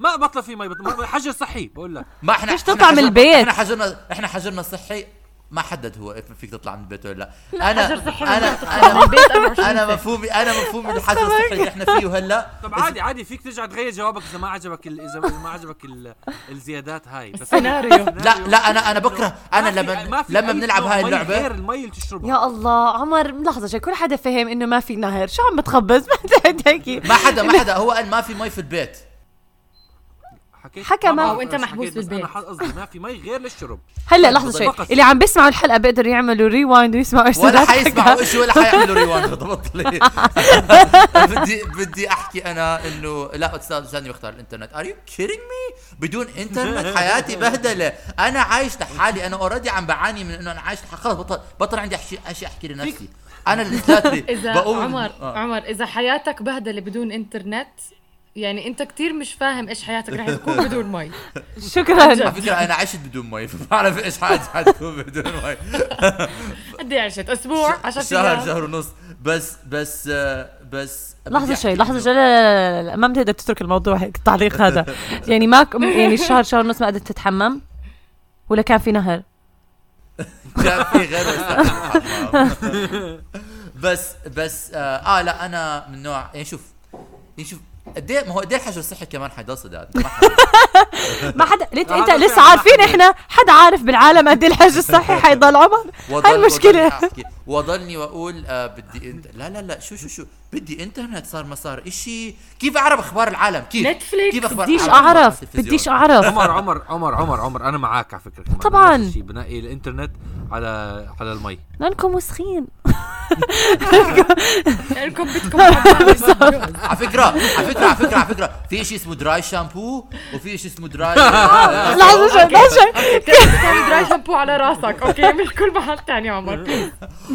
ما بطل في مي بطل حجر صحي بقول لك. ما إحنا من حجرنا- البيت؟ إحنا حجرنا إحنا حجرنا الصحي ما حدد هو فيك تطلع من البيت ولا لا. أنا حجر صحي. أنا من أنا البيت 24 أنا ساعة. مفهومي أنا مفهومي الحجر الصحي اللي إحنا فيه هلا طب عادي عادي فيك ترجع تغير جوابك إذا ما عجبك ال... إذا إذا ما عجبك ال... الزيادات هاي. بس سيناريو. لا لا أنا أنا بكره أنا لما لما بنلعب هاي اللعبه غير المي اللي تشربها. يا الله عمر لحظة شوي. كل حدا فهم إنه ما في نهر. شو عم ما تحكي. ما حدا ما حدا هو قال ما في مي في البيت. حكيت حكى ما- بعرف أو أنت إيش محبوس بالبيت. أنا قصدي ما في مي غير للشرب. هلا لحظة شوي. اللي عم بيسمعوا الحلقة بيقدروا يعملوا rewind ويسمعوا إيش ولا حيسمعوا. شيء ولا حيعملوا rewind بطل بدي بدي أحكي أنا انه لا أستاذ استاذني بختار الإنترنت. are you kidding me بدون إنترنت حياتي بهدلة. أنا عايش لحالي. أنا already عم بعاني من إنه أنا عايش خلص بطل بطل عندي احكي شيء أحكي لنفسي. أنا اللي إذا بقوم عمر آه. عمر إذا حياتك بهدلة بدون إنترنت يعني انت كتير مش فاهم إيش حياتك رح تكون بدون مي. شكرا. على فكرة أنا عشت بدون مي فبعرف إيش حاجة حتكون بدون مي. قد إيه عشت؟ أسبوع؟ 10 شهر شهر ونص. بس بس بس لحظة بدي شوي إنه- شوي. لا لا, لا, لا ما بتقدر تترك الموضوع هيك التعليق هذا. يعني ما ك- يعني الشهر شهر ونص ما قدرت تتحمم ولا كان في نهر؟ كان في غير. بس بس آه, آه لا أنا من نوع يعني شوف يعني شوف قد إيه ما هو قد إيه الحجر الصحي كمان حيضل سداد ما حد- ما حدا أنت, انت لسه عارفين حدا. إحنا حدا عارف بالعالم قد إيه الحج الصحي حيضل عمر؟ هاي المشكلة. وضلني واقول آه بدي انت لا لا لا شو شو شو بدي انترنت صار ما صار اشي كيف اعرف أخبار العالم كيف نتفليكس. كيف أخبار بديش العالم اعرف؟ بديش اعرف عمر عمر عمر عمر عمر أنا معك على فكره طبعاً. بنقي الانترنت على على المي لانكم وسخين لانكم بدكم. على فكره على فكره على فكره على فكره في شيء اسمه dry shampoo وفي شيء اسمه dry لحظة شوي تسوي dry shampoo على راسك okay مش كل محل تاني عمر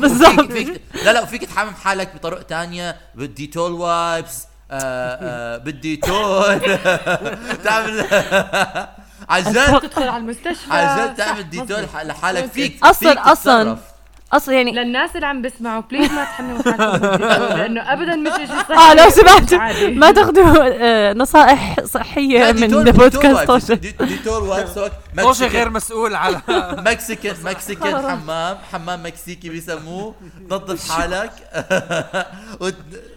فيك لا لا وفيك تحمم حالك بطرق تانية بالديتول wipes آه آه بالديتول تعمل عن جد تدخل على المستشفى عن جد تعمل ديتول. لحالك فيك أصلاً. تتصرف. أصلا يعني للناس اللي عم بيسمعوا please ما تحملوا حالكم لأنه ابدا مش شيء صحي آه لو سمحت عادي. ما تاخذوا آه، نصائح صحية لا، من بودكاست ديتول توشة wipes. دي- ديتول wipes هوك طوشه غير مسؤول على Mexican Mexican حمام حمام مكسيكي بيسموه. نظف حالك.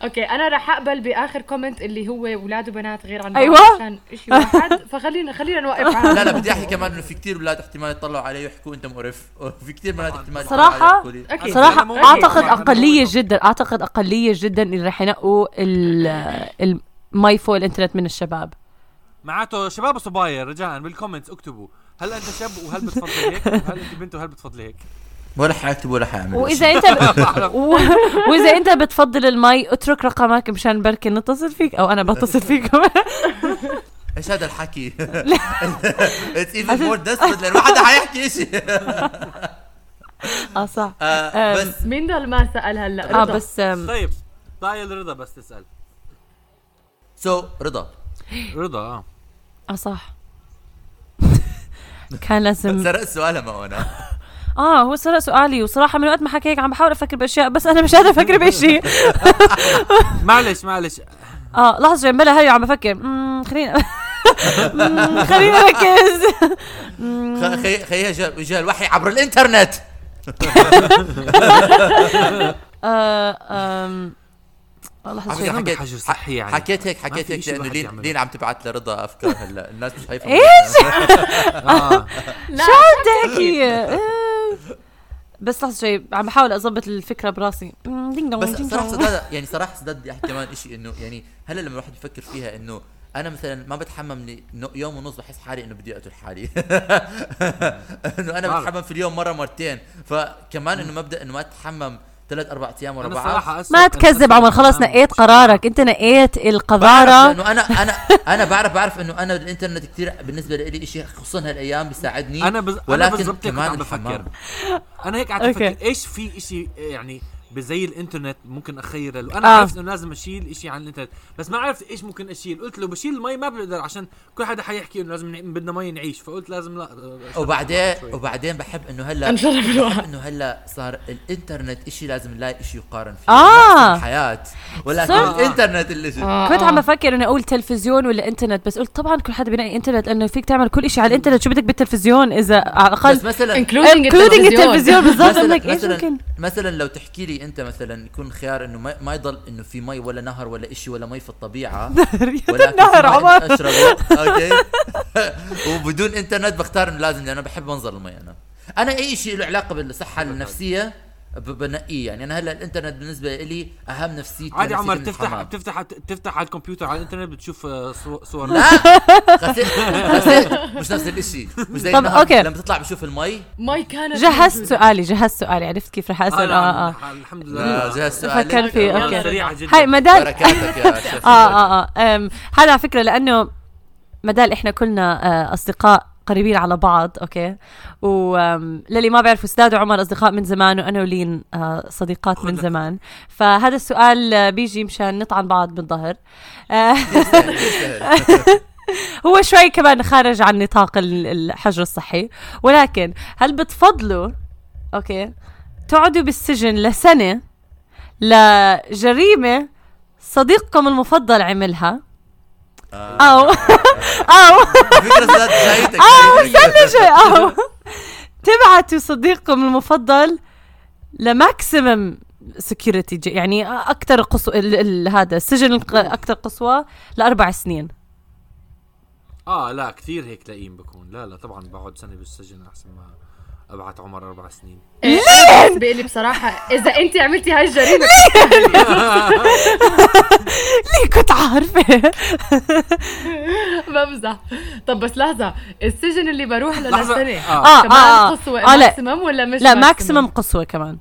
okay أنا رح أقبل بآخر comment اللي هو أولاد وبنات غير عن أيوة. عشان شيء واحد. فخلينا خلينا نوقف على لا لا بدي أحكي كمان إنه في كثير أولاد احتمال يطلعوا علي ويحكوا أنت مقرف. وفي كثير بنات احتمال يطلعوا أكيد. صراحة ممكن- أعتقد ممكن- جدا أعتقد أقلية جدا اللي رح ينقوا ال- المي فوق الانترنت من الشباب. معناته شباب وصبايا رجاء بال comments اكتبوا. هل أنت شاب وهل بتفضل هيك؟ وهل أنت بنت وهل بتفضل هيك؟ ولا حيكتب ولا حيعمل وإذا أنت ب... و... وإذا أنت بتفضل المي اترك رقمك مشان بركي نتصل فيك أو أنا بتصل فيك إيش هذا الحكي؟ it's even more desperate لأنه ما حدا حيحكي شيء آه صح آه،. بس مين ضل ما سال هلا آه رضا. بس آم، طيب ضايل رضا بس تسال so رضا رضا آه آه صح كان لازم سرقت سؤالها ما أنا آه هو سرق سؤالي وصراحه من وقت ما حكيك عم بحاول أفكر باشياء بس أنا مش قادره أفكر بشيء معلش معلش آه لحظه بلا هي عم بفكر خلينا خلينا نركز خ- خي خيها جا جا الوحي عبر الانترنت آه، آه، لحظة شوي فكرة حكيت حجر صحي يعني. حكيت هيك حكيت هيك لأنه لين. لين عم تبعت لرضا أفكار هلا الناس مش حيفهموا إيش؟ آه. لا تحكي؟ آه، بس لحظة شوي عم بحاول اضبط الفكرة براسي. مم، دينج دونج بس صراحة. سداد يعني صراحة سداد بدي أحكي كمان شيء إنه يعني هلا لما الواحد بفكر فيها إنه أنا مثلا ما بتحمم يوم ونص بحس حالي إنه بدي أقتل حالي إنه أنا. بتحمم في اليوم مرة مرتين فكمان إنه مبدا إنه ما تتحمم ثلاث أربع أيام ورا بعض ما أنا تكذب عمر خلص. نقيت قرارك أنت نقيت القذاره لأنه أنا أنا أنا بعرف بعرف إنه أنا الإنترنت كثير بالنسبة لي شيء خصوصا هالأيام بيساعدني أنا بز... أنا ولكن بالضبط هيك كنت كمان بفكر الحمام. أنا هيك قاعد. أفكر إيش في إشي يعني زي الإنترنت ممكن أخيره. له أنا آه. عرفت إنه لازم أشيل إشي عن الإنترنت. بس ما عرفت إيش ممكن أشيل. قلت له بشيل المي ما بقدر عشان كل حدا حيحكي إنه لازم بدنا مي نعيش. فقلت لازم لا وبعدين. وبعدين بحب إنه هلا الوقت إنه هلأ صار الإنترنت إشي لازم نلاقي إشي يقارن فيه. آه. نفس الحياة. ولكن الإنترنت اللي شو آه، كنت. عم بفكر إني أقول تلفزيون ولا إنترنت بس قلت طبعا كل حدا بينقي إنترنت لأنه فيك تعمل كل شيء على الإنترنت. شو بدك بالتلفزيون؟ إذا على الأقل بس مثلا including including التلفزيون بالضبط. انك إيش ممكن؟ مثلا لو تحكي لي أنت مثلا يكون خيار إنه ما, ما يضل إنه في مي ولا نهر ولا إشي ولا مي في الطبيعة. في مي عمر. أشربه. okay. وبدون إنترنت بختار إنه لازم لأنه بحب منظر المي أنا. أنا أي شيء له علاقة بالصحة النفسية بنقيه. يعني أنا هلأ الإنترنت بالنسبة لي أهم نفسيتي عادي عمر تفتح. بتفتح تفتح على الكمبيوتر على الإنترنت بتشوف آه، صو- صور لا! غسيل غسيل مش نفس الشيء مش زي طب، okay. لما تطلع بشوف المي. ماي كانت جهزت. سؤالي جهزت سؤالي عرفت كيف رح أسأل؟ آه آه الحمد لا لله. جهز سؤالك فكر فيه،. سريعة جدا. هاي مدال بركاتك يا شيخ آه آه آه. هذا على فكرة لأنه مدال إحنا كلنا آه، أصدقاء قريبين على بعض أوكي؟ وللي ما بيعرفوا سداد وعمر أصدقاء من زمان وأنا ولين آه، صديقات من. زمان. فهذا السؤال بيجي مشان نطعن بعض بالظهر آه، هو شوي كمان خارج عن نطاق ال- الحجر الصحي. ولكن هل بتفضلوا okay تقعدوا بالسجن لسنة لجريمة صديقكم المفضل عملها؟ أو أو أو. استنى شوي أو تبعتوا صديقكم المفضل ل maximum security يعني أكثر قصوى ال- ال- هذا السجن أكثر قسوه لأربع سنين. آه لا كثير هيك لئيم بكون. لا لا طبعا بقعد سنة بالسجن أحسن ما أبعت عمر أربع سنين. بالنسبة لي بصراحة إذا أنت عملتي هاي الجريمة. ليه كنت عارفة؟ بمزح طب بس لحظة السجن اللي بروح له. لسنة آه. آه كمان آه قصوى آه، لا. maximum ولا مش لا maximum قسوه كمان.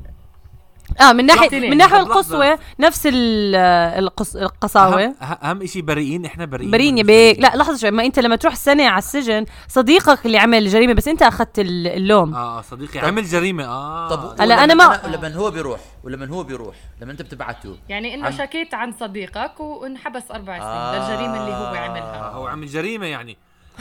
آه من ناحيه. من ناحية. القسوه نفس ال- القص القساوه اهم, أه- أهم شيء بريئين إحنا بريئين برين يا بيك بريئين؟ لا لحظة شوي ما أنت لما تروح سنه على السجن صديقك اللي عمل الجريمه بس أنت أخذت ال- اللوم آه صديقي عمل جريمة آه طب هلا أنا ما- لما هو بيروح ولما هو بيروح لما أنت بتبعته يعني إنه عم- شكيت عن صديقك وانحبس أربع سنين آه. للجريمة اللي هو آه عملها هو عمل جريمة يعني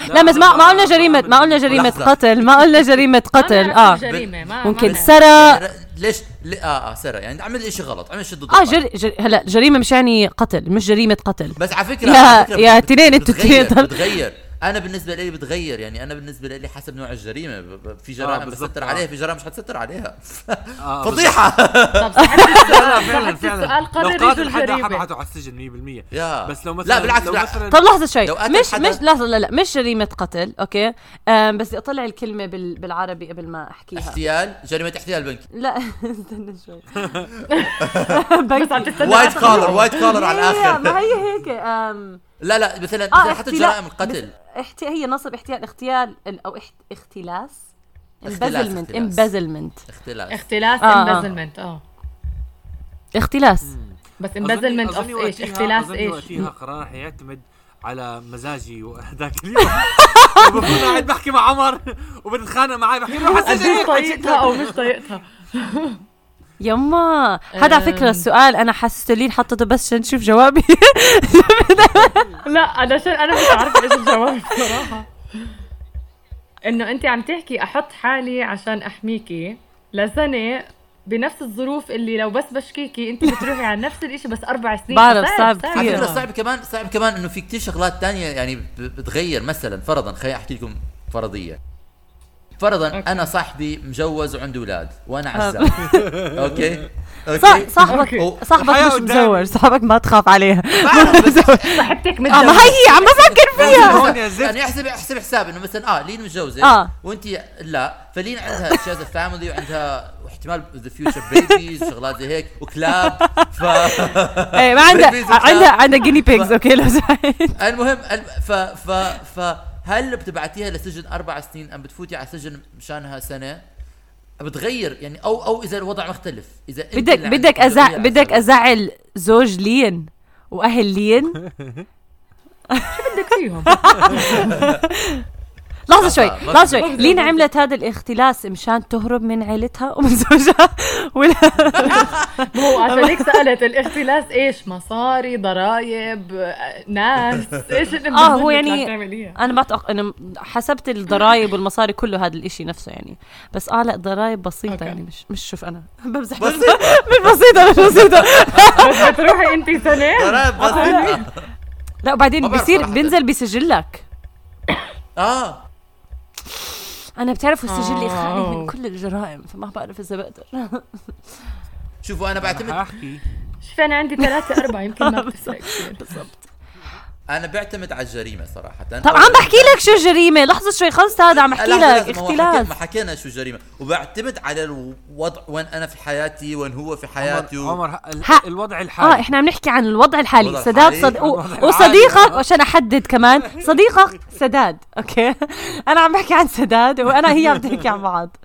لا بس ما ما قلنا جريمه ما قلنا جريمة لحظة. قتل ما قلنا جريمة قتل آه الجريمة ما ممكن سرق يعني ليش لي آه آه سرق يعني عمل شيء غلط عمل شيء ضد آه. جر... جر... هلا جريمة مش يعني قتل مش جريمة قتل بس على فكره يا- على فكرة يا بت- تنين أنتوا تنين. بتغير أنا بالنسبة لي بتغير يعني أنا بالنسبة لي حسب نوع الجريمة. في جرائم بالضبط، بستر آه. عليها في جرائم مش حتستر عليها. آه فضيحة. طب لا فعلا فعلا. السؤال لو قاتل حدا حبعته على السجن 100% يا. بس لو مثلا لا بالعكس لو. مثلا طب لحظة شوي. مش مش لحظة لا لا مش جريمة قتل okay؟ بس بدي أطلع الكلمة بال... بالعربي قبل ما أحكيها. احتيال؟ جريمة احتيال بنكي. لا استنى شوي. بس عم تستنى white collar white collar على الآخر. ما هي هيك. لا لا مثلا آه مثلا حتى جرائم القتل. احتي... هي نصب احتيال اغتيال ال- أو احت... اختلاس. اختلاس، embezzlement اختلاس. اختلاس. آه، آه. embezzlement آه. اختلاس. بس embezzlement of إيش؟ اختلاس إيش؟ وقتها قرار حيعتمد على مزاجي وهذاك اليوم بكون قاعد بحكي مع عمر وبتتخانق معي بحكي له طايقتها أو مش طايقتها. يما. هذا على فكرة. السؤال أنا حسيته لين حطيته بس عشان نشوف جوابي. لا أنا شان أنا مش عارفة إيش الجواب بصراحه إنه انت عم تحكي أحط حالي عشان أحميكي. لسنه بنفس الظروف اللي لو بس بشكيكي انت بتروحي على نفس الإشي بس أربع سنين. بعرف، صعب كثير. فكرة صعب كمان صعب كمان إنه في كتير شغلات تانية يعني بتغير مثلا فرضا خليني أحكي لكم فرضية. فرضا okay. أنا صاحبي مجوز وعنده أولاد وأنا عزاب okay؟ صح okay. صاحبك صاحبك مش. مزوج صاحبك ما تخاف عليها. صاحبتك آه ما متجوزة. هي عم بفكر فيها. يعني احسب أحسب حساب إنه مثلا آه لين متجوزة آه. وانت لا. فلين عندها شي family وعندها واحتمال the future babies شغلات زي هيك وكلاب. ف إيه ما عندها. عندها عندها guinea pigs okay لو سمحت. المهم الم- ف ف ف هل بتبعتيها لسجن أربع سنين أم بتفوتي على سجن مشانها سنة؟ بتغير يعني أو أو إذا الوضع مختلف. إذا بدك بدك أزع بدك أزعل زوج لين وأهل لين بدك فيهم؟ لحظة شوي في- شوي. لين عملت هذا الاختلاس مشان تهرب من عيلتها ومن زوجها؟ ولا؟ هو عشان هيك سألت الاختلاس إيش؟ مصاري ضرايب آه، ناس إيش اللي آه هو يعني تعمليها أنا بعتق... أنا حسبت الضرايب والمصاري كله هذا الإشي نفسه يعني. بس آه لا ضرايب بسيطة أوكي. يعني مش مش شوف أنا. بمزح. بس مش بسيطة مش بسيطة. بس بتروحي أنت سنة؟ ضرائب بسيطة. لا وبعدين بصير. بينزل بسجلك آه. أنا بتعرفوا سجلي آه. خالي من كل الجرائم فما بعرف إذا بقدر. شوفوا أنا بعتمد احكي شوفي أنا عندي ثلاثة أربعة يمكن ما بتفرق بالضبط. أنا بعتمد على الجريمة صراحة. طب عم بحكي لك شو الجريمه لحظة شوي خلص هذا عم بحكي لك اختلاف. ما حكينا شو الجريمه وبعتمد على الوضع وين أنا في حياتي وين هو في حياتي عمر, و... عمر ح- الوضع آه الحالي إحنا عم نحكي عن الوضع الحالي. الوضع سداد صد... و... وصديقك عشان أحدد كمان. صديقك سداد أوكي. أنا عم بحكي عن سداد وأنا هي عم تحكي عن بعض.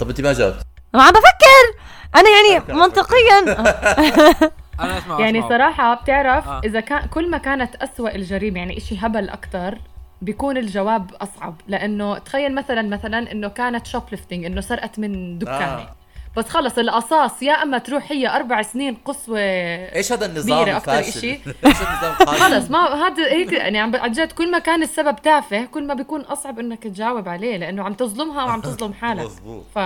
طب أنت ما جاوبت. ما عم بفكر. أنا يعني منطقيا. أنا أسمع يعني أسمع. صراحة بتعرف آه. إذا كان كل ما كانت أسوأ الجريمة يعني إشي هبل أكتر بيكون الجواب أصعب لأنه تخيل مثلا مثلا إنه كانت شوبليفتنج إنه سرقت من دكانة آه. بس خلص القصاص يا أما تروح هي أربع سنين قسوة إيش هذا النظام الفاشل إشي. إيش النظام؟ خلص ما هذا هيك يعني عم عن جد كل ما كان السبب تافه كل ما بيكون أصعب إنك تجاوب عليه لأنه عم تظلمها وعم تظلم حالك مظبوط ف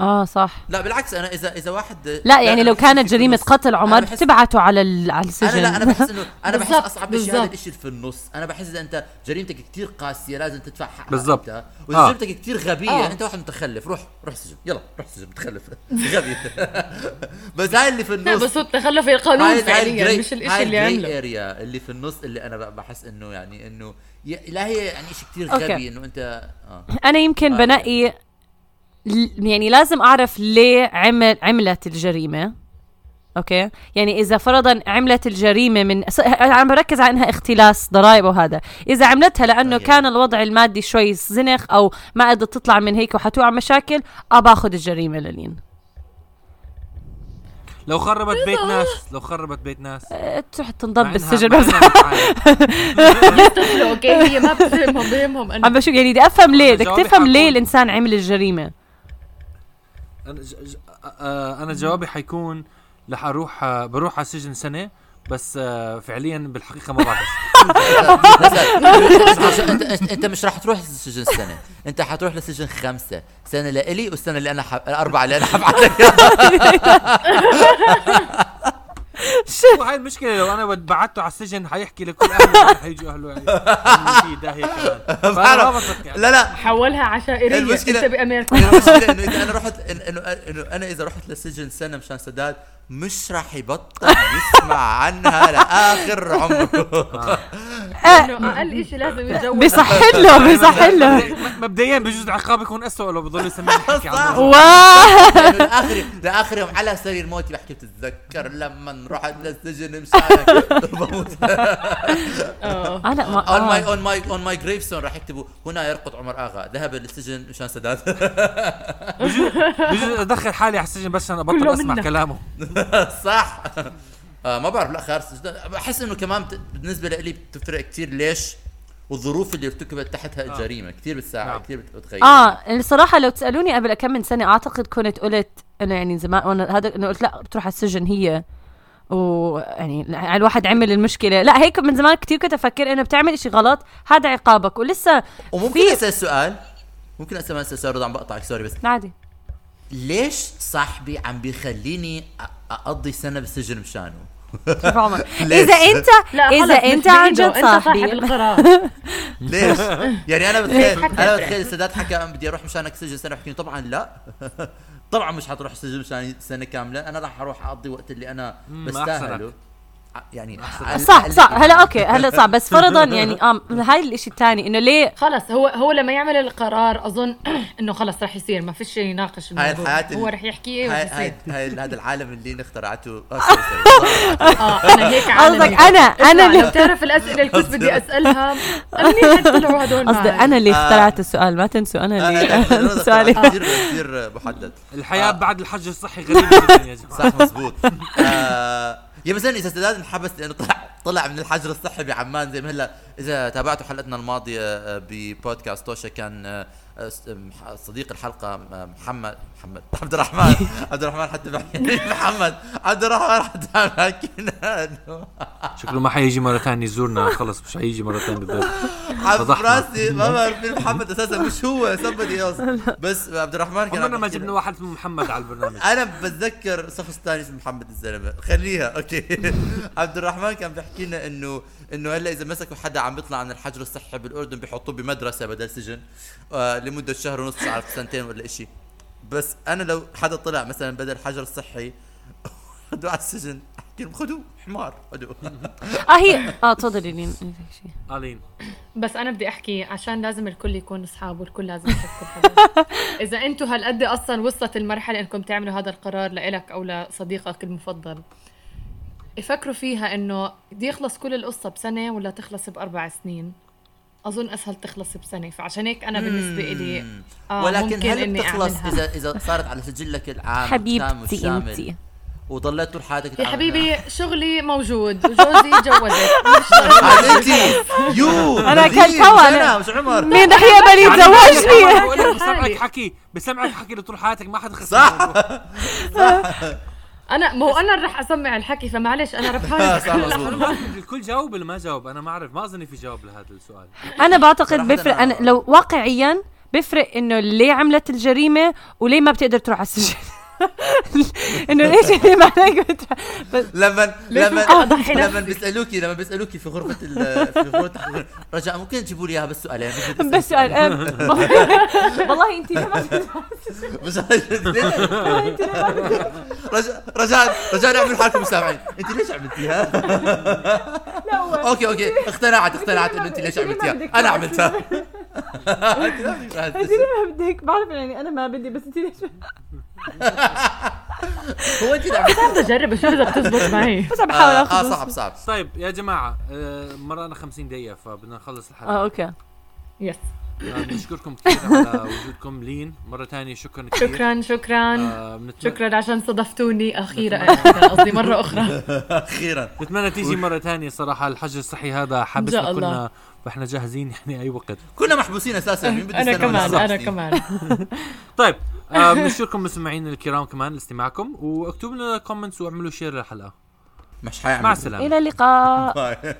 آه صح لا بالعكس أنا إذا إذا واحد لا يعني لو كانت النص. قتل عمر بحس- بتبعته على ال... على السجن أنا لا أنا بحس إنه أنا بحس أصعب شيء هذا. الشيء في النص أنا بحس إذا أنت جريمتك كثير قاسية لازم تدفع حقها بالضبط. أنت. وإذا آه. جريمتك كثير غبية آه. أنت واحد متخلف روح روح السجن يلا روح السجن متخلف غبي بس هاي اللي في لا النص بس هو التخلف القانون فعليا مش الإشي اللي عمله اريا اللي في النص اللي أنا ب- بحس إنه يعني إنه لا هي يعني شيء كثير. غبي إنه أنت آه أنا يمكن آه. بنقي يعني لازم أعرف ليه عمل عملت الجريمة. أوكي؟ يعني إذا فرضا عملت الجريمة من عم بركز على انها اختلاس ضرائب وهذا. إذا عملتها لأنه طيب. كان الوضع المادي شوي زنخ أو ما قدرت تطلع من هيك وحتوقع مشاكل آه باخذ الجريمة للين. لو خربت بيت ناس لو خربت بيت ناس. أه، تروح تنضب بالسجن. بس أوكي؟ هي ما بتفهمهم بهمهم عم أنا بشوف يعني بدي أفهم ليه بدك تفهم ليه الإنسان عمل الجريمة. أنا أنا جوابي حيكون رح أروح بروح على السجن سنة بس آه، فعليا بالحقيقة ما بعرف. انت مش راح تروح السجن سنة. أنت حتروح للسجن خمسة. سنة لإلي والسنة اللي أنا حب... الاربعه اللي أنا حبعت لك وهي المشكلة لو أنا بعته على السجن حيحكي لكل أهله حيجوا أهله يعني. بثق يعني. لا لا. حولها عشائرية. المشكلة- أنت بأمريكا. المشكلة إنه إذا أنا رحت إنه أنا إذا رحت للسجن سنة مشان سداد مش راح يبطل يسمع عنها لآخر عمره. إنه أقل شيء لازم يتجوز بصح له بصح له. مبدئيا بجوز العقاب يكون اسوء لو بضل لأنه لاخر لاخر يوم على سرير موتي بحكي بتتذكر لما رحت للسجن مشانك. بموت. آه. أنا ما on my آه. on my on my gravestone راح يكتبوا هنا يرقد عمر آغا ذهب للسجن مشان سداد. بجوز بجوز أدخل حالي على السجن بس عشان أبطل أسمع. كلامه. صح. آه ما بعرف لا خيار بحس إنه كمان بالنسبة لي بتفرق كثير ليش والظروف اللي ارتكبت تحتها الجريمه كثير بتساعد نعم. كثير بت- بتغير آه الصراحه لو تسألوني قبل كم من سنة أعتقد كنت قلت أنا يعني زمان وأنا هذا إنه قلت لا بتروح على السجن هي. ويعني على الواحد عمل المشكلة. لا هيك من زمان كتير كنت أفكر إنه بتعمل إشي غلط هذا عقابك. ولسه وممكن في- أسأل سؤال؟ ممكن أسأل اسال سؤال رضا عم بقطعك سوري بس. عادي. ليش صاحبي عم بيخليني أ- أقضي سنة بالسجن مشانه شوف عمر ليش؟ إذا انت إذا أنت عن جد صاحبي القرار. ليش؟ يعني أنا بتخيل؟ أنا بتخيل السادات حكى أنا بدي أروح مشانك سجن سنة بحكي طبعا لا. طبعا مش حتروح السجن مشان سنة كاملة. أنا راح أروح أقضي وقت اللي أنا بستاهله. يعني صح صح. هلا okay هلا صح. بس فرضا يعني آه هاي الإشي الثاني إنه ليه؟ خلص هو هو لما يعمل القرار أظن إنه خلص رح يصير ما فيش يناقش هاي الحياة هو رح يحكي هاي ويصير هاي هاي هذا العالم اللي أنا اخترعته. آه،. آه أنا هيك قصدك أنا أنا اللي بتعرف الأسئلة اللي كنت بدي أسألها منيح طلعوا هدول قصدي. أنا اللي آه. اخترعت السؤال ما تنسوا أنا اللي آه، سؤالي. كثير كثير محدد. الحياة. بعد الحجر الصحي غريبة جدا يا جماعة. صح مزبوط يا مثلا إذا سداد انحبس لأنه طلع طلع من الحجر الصحي بعمان زي ما هلا إذا تابعتوا حلقتنا الماضية آه، ببودكاست توشا كان آه، صديق الحلقة محمد محمد عبد الرحمن. عبد الرحمن حتى محمد. عبد الرحمن حتى بحكينا انه شكله ما حيجي مرة ثانية يزورنا. خلص مش حيجي مرة ثانية بالضبط. راسي ما بعرف مين محمد أساسا. مش هو somebody else. بس عبد الرحمن كان عمرنا عم ما جبنا واحد اسمه محمد على البرنامج. أنا بتذكر شخص ثاني اسمه محمد الزلمة. خليها أوكي. عبد الرحمن كان بيحكي لنا إنه إنه هلأ إذا مسكوا حدا عم بيطلع من الحجر الصحي بالأردن بيحطوه بمدرسة بدل سجن آه لمدة شهر ونص عارف سنتين ولا إشي. بس أنا لو حدا طلع مثلا بدل الحجر الصحي خدوه على السجن أحكي خذوا حمار خذوا آه هي آه تفضلي لين شيء ألين. بس أنا بدي أحكي عشان لازم الكل يكون أصحاب والكل لازم يشكر حدا. إذا أنتم هالقد أصلا وصلت المرحلة إنكم تعملوا هذا القرار لإلك أو لصديقك المفضل يفكروا فيها انه بدي يخلص كل القصة بسنه ولا تخلص باربع سنين اظن اسهل تخلص بسنه فعشان هيك أنا بالنسبة لي آه ولكن ممكن هل بتخلص. اذا اذا صارت على سجلك العام حبيبتي انتي وضليت طول حياتك يا حبيبي شغلي موجود وجوزي جوزت انت يو أنا لذيذ، أكلت هوا مش عمر مين رح يقبل يتزوجني بقول لك بسمعك. حكي بسمعك حكي لطول حياتك ما حدا خسر صح أنا ما هو أنا اللي رح أسمع الحكي فمعلش أنا ربحانه الكل جاوب ولا ما جاوب أنا ما أعرف ما اظن في جواب لهذا السؤال. أنا بعتقد بفرق أنا- أنا لو واقعيا بفرق إنه ليه عملت الجريمة وليه ما بتقدر تروح على السجن. انه ليش اللي معناك لما لما أضحي لما؟ بيسالوكي لما بيسألوكي في غرفة في غرفة رجاء ممكن تجيبوا لي إياها بس سؤالين بس سؤال. والله انت ليه ما بس رجاء رجاء رجاء نعمل حالكم مستمعين انت ليش عملتيها؟ okay okay. اقتنعت اقتنعت إنه انت ليش عملتيها. أنا عملتها. لا انت. ليه ما بدك؟ بعرف يعني أنا ما بدي بس انت ليش؟ هو انت عملتيها بدي أجرب أشوف اذا بتزبط معي. بس عم بحاول آه اخذ آه، بس- صعب صعب. طيب يا جماعة آه، مرقنا 50 دقيقة فبدنا نخلص آه الحلقة okay. yes آه، بنشكركم كثير على وجودكم لين. مرة ثانية شكرا كثير. شكرا شكرا. آه، شكرا عشان استضفتوني أخيرا. قصدي مرة أخرى. أخيرا. نتمنى تيجي مرة تانية صراحة. الحجر الصحي هذا الله. كلنا. فاحنا جاهزين يعني أي وقت. كنا محبوسين أساسا مين بده أنا كمان أنا سنين؟ كمان. طيب آه بنشكركم مستمعينا الكرام كمان لاستماعكم واكتبوا لنا comments واعملوا share للحلقة. مش حيعمل. مع السلامة. إلى اللقاء. bye